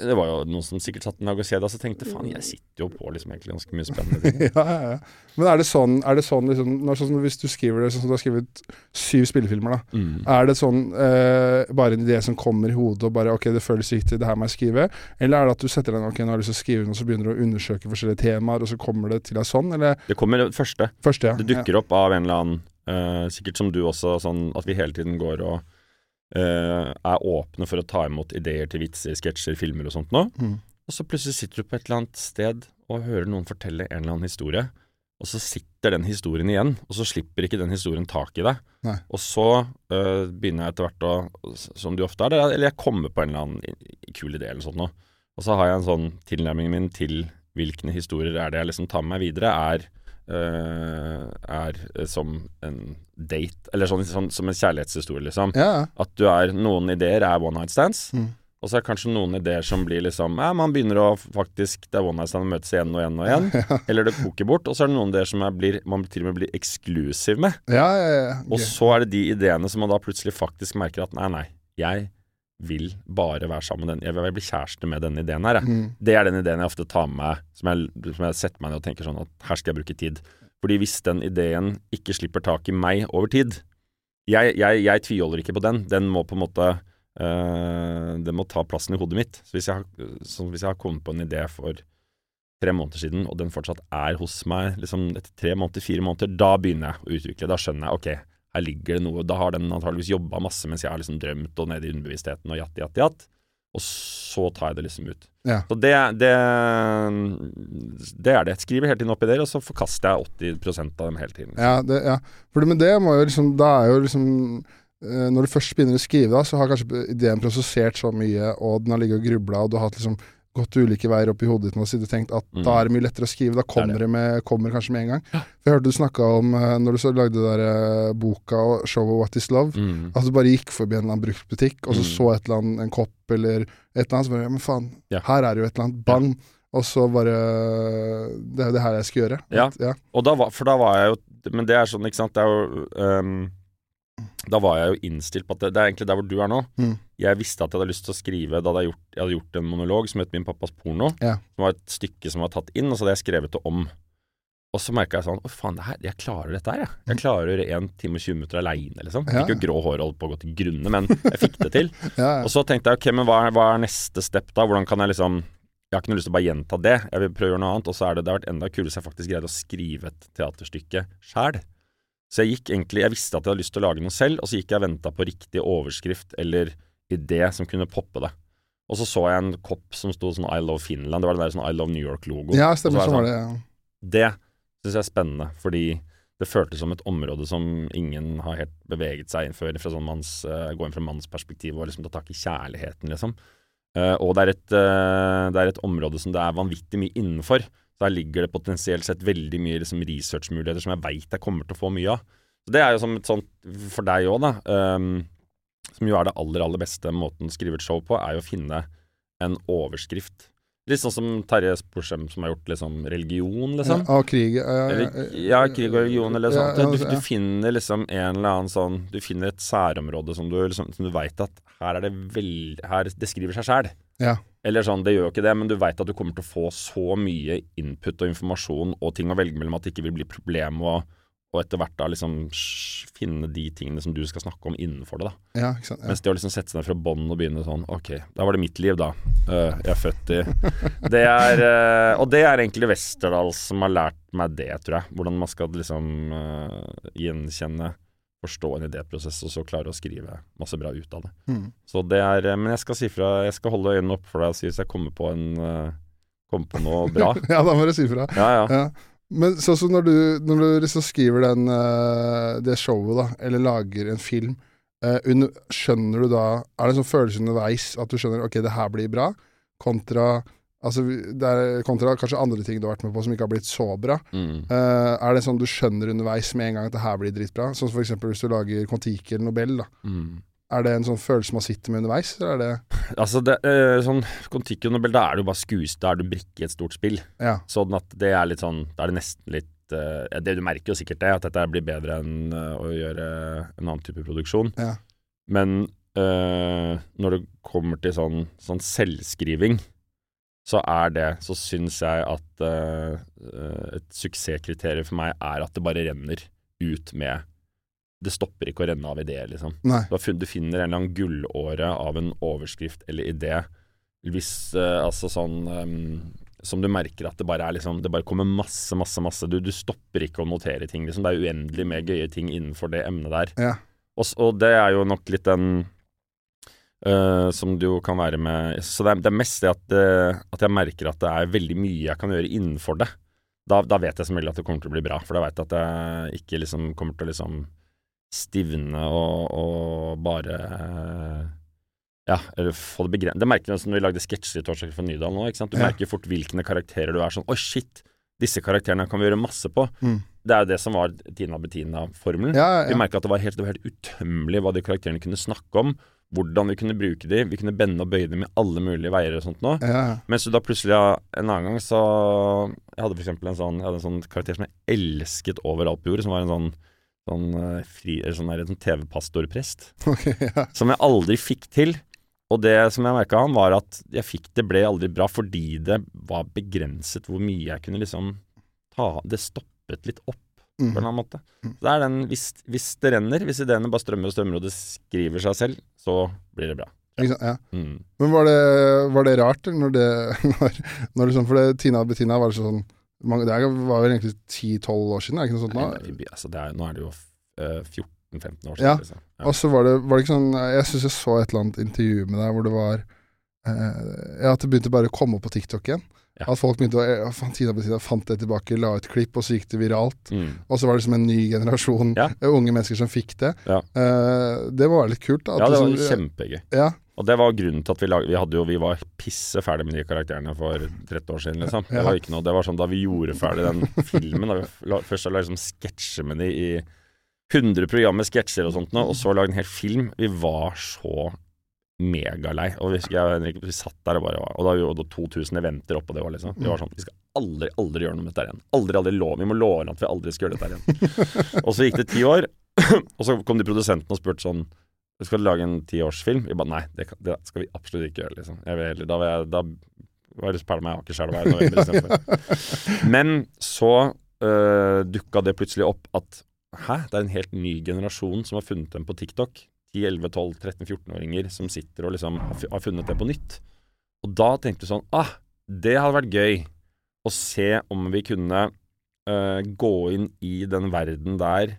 Det var jo noen som sikkert satt en dag og så altså, tenkte faen, jeg sitter jo på liksom egentlig ganske mye spennende ting. ja, ja, ja. Men er det sånn, er det sånn liksom, når, sånn, Hvis du skriver det sånn som du har skrevet syv spillefilmer, da. Mm. Er det sånn eh, bare en idé som kommer i hodet og bare ok, det føles riktig, det her må jeg skrive? Eller er det at du setter deg ok, nå har jeg lyst til å skrive noe, så begynner du å undersøke forskjellige temaer, og så kommer det til deg sånn? Eller Det kommer det første. første, ja. Det dukker opp av en eller annen eh, Sikkert som du også, sånn at vi hele tiden går og eh, er åpne for å ta imot ideer til vitser, sketsjer, filmer og sånt nå. Mm. Og så plutselig sitter du på et eller annet sted og hører noen fortelle en eller annen historie, og så sitter den historien igjen, og så slipper ikke den historien tak i deg. Nei. Og så eh, begynner jeg etter hvert å, som du ofte er, eller jeg kommer på en eller annen kul idé eller sånt noe. Og så har jeg en sånn tilnærming min til hvilke historier er det jeg liksom tar med meg videre, er er øh, som en date, eller sånn, sånn som en kjærlighetshistorie, liksom. Ja, ja. At du er Noen ideer er one night stands. Mm. Og så er det kanskje noen ideer som blir liksom Ja, man begynner å faktisk Det er one night stand og møtes igjen og igjen og igjen. Eller det koker bort. Og så er det noen ideer som er, blir, man til og med blir eksklusiv med. ja, ja, ja. Og så er det de ideene som man da plutselig faktisk merker at nei, nei, jeg vil bare være sammen med den Jeg vil bli kjæreste med denne ideen her. Mm. Det er den ideen jeg ofte tar med meg, som jeg, som jeg setter meg ned og tenker sånn at her skal jeg bruke tid. Fordi hvis den ideen ikke slipper tak i meg over tid Jeg, jeg, jeg tviholder ikke på den. Den må på en måte øh, Den må ta plassen i hodet mitt. Så hvis jeg, har, så hvis jeg har kommet på en idé for tre måneder siden, og den fortsatt er hos meg liksom etter tre måneder, fire måneder, da begynner jeg å utvikle. Da skjønner jeg ok, her ligger det noe. Da har den antageligvis jobba masse mens jeg har liksom drømt og nede i underbevisstheten og jatt, jatt, jatt. Og så tar jeg det liksom ut. Ja. Så det, det, det er det. Jeg skriver hele tiden opp ideer, og så forkaster jeg 80% av dem hele tiden. Ja, det, ja. For det, men det må jo liksom Da er jo liksom eh, Når du først begynner å skrive, da, så har kanskje ideen prosessert så mye, og den har ligget og grubla, og du har hatt liksom gått ulike veier opp i hodet ditt og sittet og tenkt at Mm. da er det mye lettere å skrive. Da kommer det. det, med, kommer kanskje med en gang. Ja. Jeg hørte du snakka om, eh, når du så lagde det der eh, boka og showet What Is Love, Mm. at du bare gikk forbi en eller annen bruktbutikk, og så Mm. så et eller annet, en kopp eller et eller annet, så bare Ja, men faen, Ja. her er det jo et eller annet. Bang! Og så bare Det er jo det her jeg skal gjøre. Ja. At- ja. Og da var, for da var jeg jo Men det er sånn, ikke sant, det er jo ehm, Da var jeg jo innstilt på at det, det er egentlig der hvor du er nå. Mm. Jeg visste at jeg hadde lyst til å skrive da hadde jeg, gjort, jeg hadde gjort en monolog som het Min pappas porno. Ja. Som var et stykke som var tatt inn, og så hadde jeg skrevet det om. Og så merka jeg sånn Å, faen, det her, jeg klarer dette her, jeg. Jeg klarer å gjøre 1 time og 20 minutter aleine, liksom. Jeg Mm. Fikk jo grå hår og holdt på å gå til grunne, men jeg fikk det til. Ja. Og så tenkte jeg ok, men hva er, hva er neste step da? Hvordan kan jeg liksom Jeg har ikke noe lyst til å bare gjenta det, jeg vil prøve å gjøre noe annet. Og så er det, det har vært enda kulere hvis jeg faktisk greide å skrive et teaterstykke sjæl. Så jeg gikk egentlig Jeg visste at jeg hadde lyst til å lage noe selv, og så gikk jeg og venta på riktig overskrift eller idé som kunne poppe det. Og så så jeg en kopp som sto sånn I love Finland. Det var den der sånn I love New York-logo. ja, stemmer, så Sånn var sånn, det. Ja. Det syns jeg er spennende, fordi det føltes som et område som ingen har helt beveget seg inn før, fra sånn manns, eh, gå inn fra mannsperspektiv og liksom ta tak i kjærligheten, liksom. Uh, og det er, et, uh, det er et område som det er vanvittig mye innenfor. Her ligger det potensielt sett veldig mye liksom, researchmuligheter som jeg veit jeg kommer til å få mye av. Så det er jo som et sånt for deg òg, da. Um, som jo er det aller, aller beste måten å skrive et show på, er jo å finne en overskrift. Litt sånn som Terje Sporsem som har gjort liksom religion, liksom. Ja, krig ja, ja, Eller, ja, krig og religion eller Ja, sånt. ja, Du, ja. du finner liksom en eller annen sånn Du finner et særområde som du, liksom, som du veit at her er det vel... Her, det skriver seg sjæl. Ja. Eller sånn, det gjør jo ikke det, men du veit at du kommer til å få så mye input og informasjon og ting å velge mellom at det ikke vil bli problem å og etter hvert da liksom sh, finne de tingene som du skal snakke om innenfor det, da. ja, ikke sant. Ja. Mens det å liksom sette seg ned fra bånn og begynne sånn Ok, da var det mitt liv, da. Uh, jeg er født i Det er uh, Og det er egentlig Westerdals som har lært meg det, tror jeg. Hvordan man skal liksom uh, gjenkjenne, forstå en idéprosess, og så klare å skrive masse bra ut av det. Mm. Så det er øh, Men jeg skal si fra Jeg skal holde øynene oppe for deg og si hvis jeg kommer på en øh, Kommer på noe bra. ja, da må du si fra. Ja, ja. Ja. Men sånn som når du, når du liksom skriver den, eh, det showet, da, eller lager en film, eh, skjønner du da Er det en sånn følelse underveis at du skjønner ok, det her blir bra, kontra Altså, det er kontra kanskje andre ting du har vært med på som ikke har blitt så bra. Mm. Uh, er det sånn du skjønner underveis med en gang at det her blir dritbra? Sånn som eksempel hvis du lager Kon-Tiki eller Nobel, da. Mm. Er det en sånn følelse man sitter med underveis, eller er det Altså, det, uh, sånn Kon-Tiki og Nobel, da er det jo bare skues, da er du brikke i et stort spill. Ja. Sånn at det er litt sånn Da er det nesten litt uh, det Du merker jo sikkert det, at dette blir bedre enn å gjøre en annen type produksjon. Ja. Men når det kommer til sånn, sånn selvskriving, så er det Så syns jeg at eh, et suksesskriterium for meg er at det bare renner ut med Det stopper ikke å renne av ideer, liksom. Nei. Du finner en eller annen gullåre av en overskrift eller idé. Hvis uh, altså sånn um, Som du merker at det bare er liksom Det bare kommer masse, masse, masse. Du, du stopper ikke å notere ting, liksom. Det er uendelig med gøye ting innenfor det emnet der. Ja. Og, og det er jo nok litt den Eh, som det jo kan være med Så det er, det er mest det at, uh, at jeg merker at det er veldig mye jeg kan gjøre innenfor det. Da, da vet jeg som regel at det kommer til å bli bra, for da vet jeg at jeg ikke liksom kommer til å liksom stivne og, og bare uh, ja, eller få det begrenset. Det merker du når vi lagde sketsjer i Torsdag for Nydal nå. Du Ja. merker fort hvilke karakterer du er sånn Oi, shit! Disse karakterene kan vi gjøre masse på. Mm. Det er jo det som var Tina Bettina-formelen. Ja, ja, Vi merka at det var, helt, det var helt utømmelig hva de karakterene kunne snakke om. Hvordan vi kunne bruke de. Vi kunne bende og bøye dem i alle mulige veier og sånt nå. ja. Mens du da plutselig en annen gang så Jeg hadde for eksempel en sånn, jeg hadde en sånn karakter som jeg elsket over alt på jord, som var en sånn Sånn, eh, fri, sånn, sånn TV-pastorprest. Okay, ja. Som jeg aldri fikk til. Og det som jeg merka han, var at jeg fikk det ble aldri bra fordi det var begrenset hvor mye jeg kunne liksom ta Det stoppet litt opp på en Mm. eller annen måte. Mm. Så det er den hvis, hvis det renner, hvis ideene bare strømmer og strømmer, og det skriver seg selv, så blir det bra. Ja. ja. Mm. Men var det, var det rart når det når, når liksom, For det, Tina og Bettina var sånn mange, Det var vel egentlig 10-12 år siden, er det ikke noe sånt? Nå? nei, altså det er, nå er det jo eh, 14-15 år Ja. siden. Liksom. Ja. Og så var det, var det ikke sånn Jeg syns jeg så et eller annet intervju med deg hvor det var eh, Ja, at det begynte bare å komme opp på TikTok igjen. Ja. At folk begynte å eh, fant, på Bettina fant det tilbake, la ut klipp, og så gikk det viralt. Mm. Og så var det liksom en ny generasjon Ja. unge mennesker som fikk det. Ja. Uh, det var litt kult. Da, ja, det var liksom- kjempegøy. Ja, Og det var grunnen til at vi lag, vi hadde jo, vi var pisse ferdig med de karakterene for 30 år siden, liksom. Det var ikke noe, det var sånn da vi gjorde ferdig den filmen, da vi la, først la liksom sketsje med de i 100 program med sketsjer og sånt nå, og så lagde en hel film. Vi var så megalei. Og vi, jeg og Henrik, vi satt der og bare Og da var det 2000 eventer oppå det òg, liksom. Vi var sånn Vi skal aldri, aldri gjøre noe med dette igjen. Aldri, aldri lov. Vi må love at vi aldri skal gjøre dette igjen. og så gikk det ti år, og så kom de produsentene og spurte sånn vi skal lage en tiårsfilm. Vi bare nei, det, kan, det skal vi absolutt ikke gjøre. liksom. Jeg vil heller, da vil jeg, da var pæle meg i Akerselva. Men så øh, dukka det plutselig opp at hæ, det er en helt ny generasjon som har funnet dem på TikTok. 10-11-12-13-14-åringer som sitter og liksom har funnet det på nytt. Og da tenkte du sånn ah, det hadde vært gøy å se om vi kunne uh, gå inn i den verden der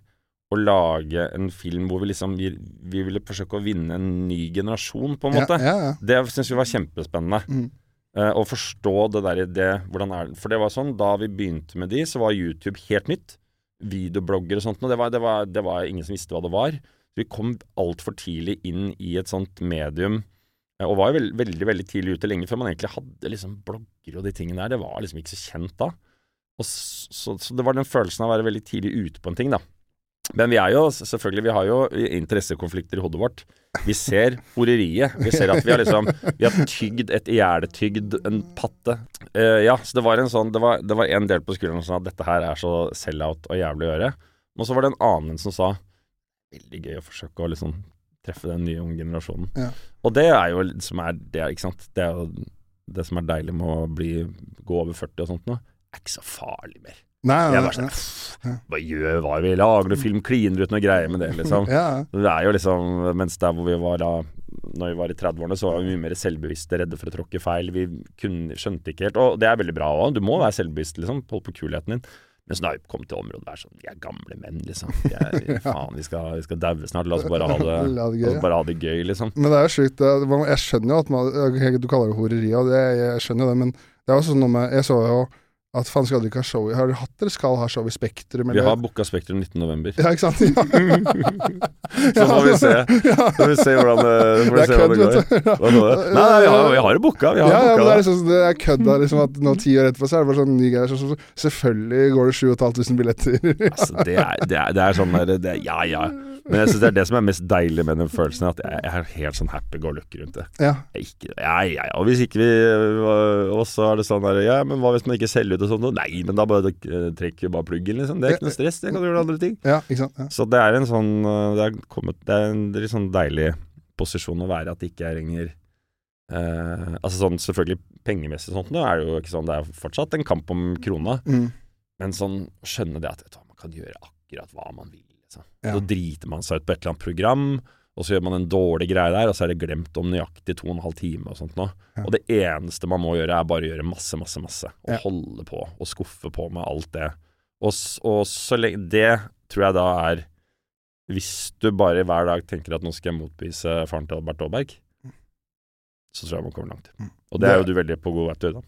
og lage en film hvor vi liksom vi, vi ville forsøke å vinne en ny generasjon, på en måte. Ja, ja, ja. Det syns vi var kjempespennende. Mm. Uh, å forstå det der det hvordan er det For det var sånn, da vi begynte med de, så var YouTube helt nytt. Videoblogger og sånt. noe. det det, det var ingen som visste hva det var. Så vi kom altfor tidlig inn i et sånt medium. eh, Og var jo veld, veldig veldig tidlig ute, lenge før man egentlig hadde liksom blogger og de tingene der. Det var liksom ikke så kjent da. Og s- så, så det var den følelsen av å være veldig tidlig ute på en ting, da. Men vi er jo selvfølgelig Vi har jo interessekonflikter i hodet vårt. Vi ser horeriet. Vi ser at vi har liksom Vi har tygd et ihjeltygd en patte. Uh, ja, så det var en sånn Det var, det var en del på skulderen som sa at dette her er så sell-out og jævlig å gjøre. Og så var det en annen som sa veldig gøy å forsøke å liksom treffe den nye unge generasjonen. Ja. Og det er jo som er det, ikke sant. Det er jo det som er deilig med å bli, gå over 40 og sånt nå. Er ikke så farlig mer. Nei, nei, Jeg nei, bare sånn. Hva gjør hva vi lager du film, kliner ut noe greier med det, liksom. Ja, Det er jo liksom Mens der hvor vi var da Når vi var i 30-årene, så var vi mye mer selvbevisste, redde for å tråkke feil. Vi kunne, skjønte ikke helt Og det er veldig bra òg. Du må være selvbevisst, liksom. Hold på kulheten din. Men så da har til området der sånn Vi er gamle menn, liksom. Vi er, faen, vi skal, vi skal daue snart. La oss bare ha det, La det gøy, bare ha det gøy, liksom. Men det er jo sjukt. Jeg skjønner jo at man Du kaller det horeri, og det, jeg skjønner jo det, men det er også noe med Jeg så jo at faen, skal du ikke ha show Har du hatt eller skal ha show i Spektrum? Vi har booka Spektrum 19.11. Ja, ikke sant? Ja. Så får vi se. Får vi se hvordan det, får vi Det se se hvordan det går. sa? Nei, vi har, vi har det booka. Vi Ja, har ja, men det er, det. liksom, det er kødd da, liksom at nå ti år etterpå så er det bare sånn ny greie. Så, så, så, selvfølgelig går det 7500 billetter. Altså, det, er, det, er, det er sånn der det, Ja, ja. Men jeg synes det er det som er mest deilig med den følelsen, at jeg, jeg er helt sånn happy go lucky rundt det. ja. Jeg Ikke, ja, ja, ja. Og hvis ikke vi Og så er det sånn der Ja, men hva hvis man ikke selger ut og sånn? Nei, men da bare eh, trekker vi bare pluggen, liksom. Det er ikke noe stress. Det kan du gjøre andre ting. ja, ikke sant. Ja. Så det er en sånn eh, Det er, kommet, det er en litt sånn deilig posisjon å være, at det ikke er lenger eh, Altså sånn selvfølgelig pengemessig sånt, nå er det jo ikke sånn Det er fortsatt en kamp om krona, Mm. men sånn skjønne det at vet du man kan gjøre akkurat hva man vil. Ja. Så driter man seg ut på et eller annet program, og så gjør man en dårlig greie der, og så er det glemt om nøyaktig to og en halv time og sånt nå. Ja. Og det eneste man må gjøre, er bare å gjøre masse, masse, masse. Og Ja. holde på, og skuffe på med alt det. Og, og så lenge Det tror jeg da er Hvis du bare hver dag tenker at nå skal jeg motbevise faren til Albert Aaberg, så tror jeg man kommer langt. Mm. Og det er jo du veldig på god vei til da.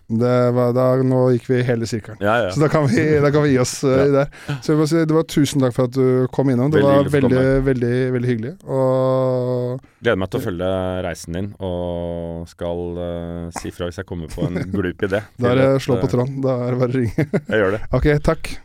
Var, da, nå gikk vi hele sirkelen. Ja, ja. Så da kan vi, da kan vi gi oss uh, der. Så jeg må si, det var tusen takk for at du kom innom. Det Veldig var veldig, veldig, veldig hyggelig. Og Gleder meg til å følge reisen din, og skal uh, si fra hvis jeg kommer på en glup idé. da er det slå på eh, tråden. Da er det bare å ringe. Jeg gjør det. ok, takk.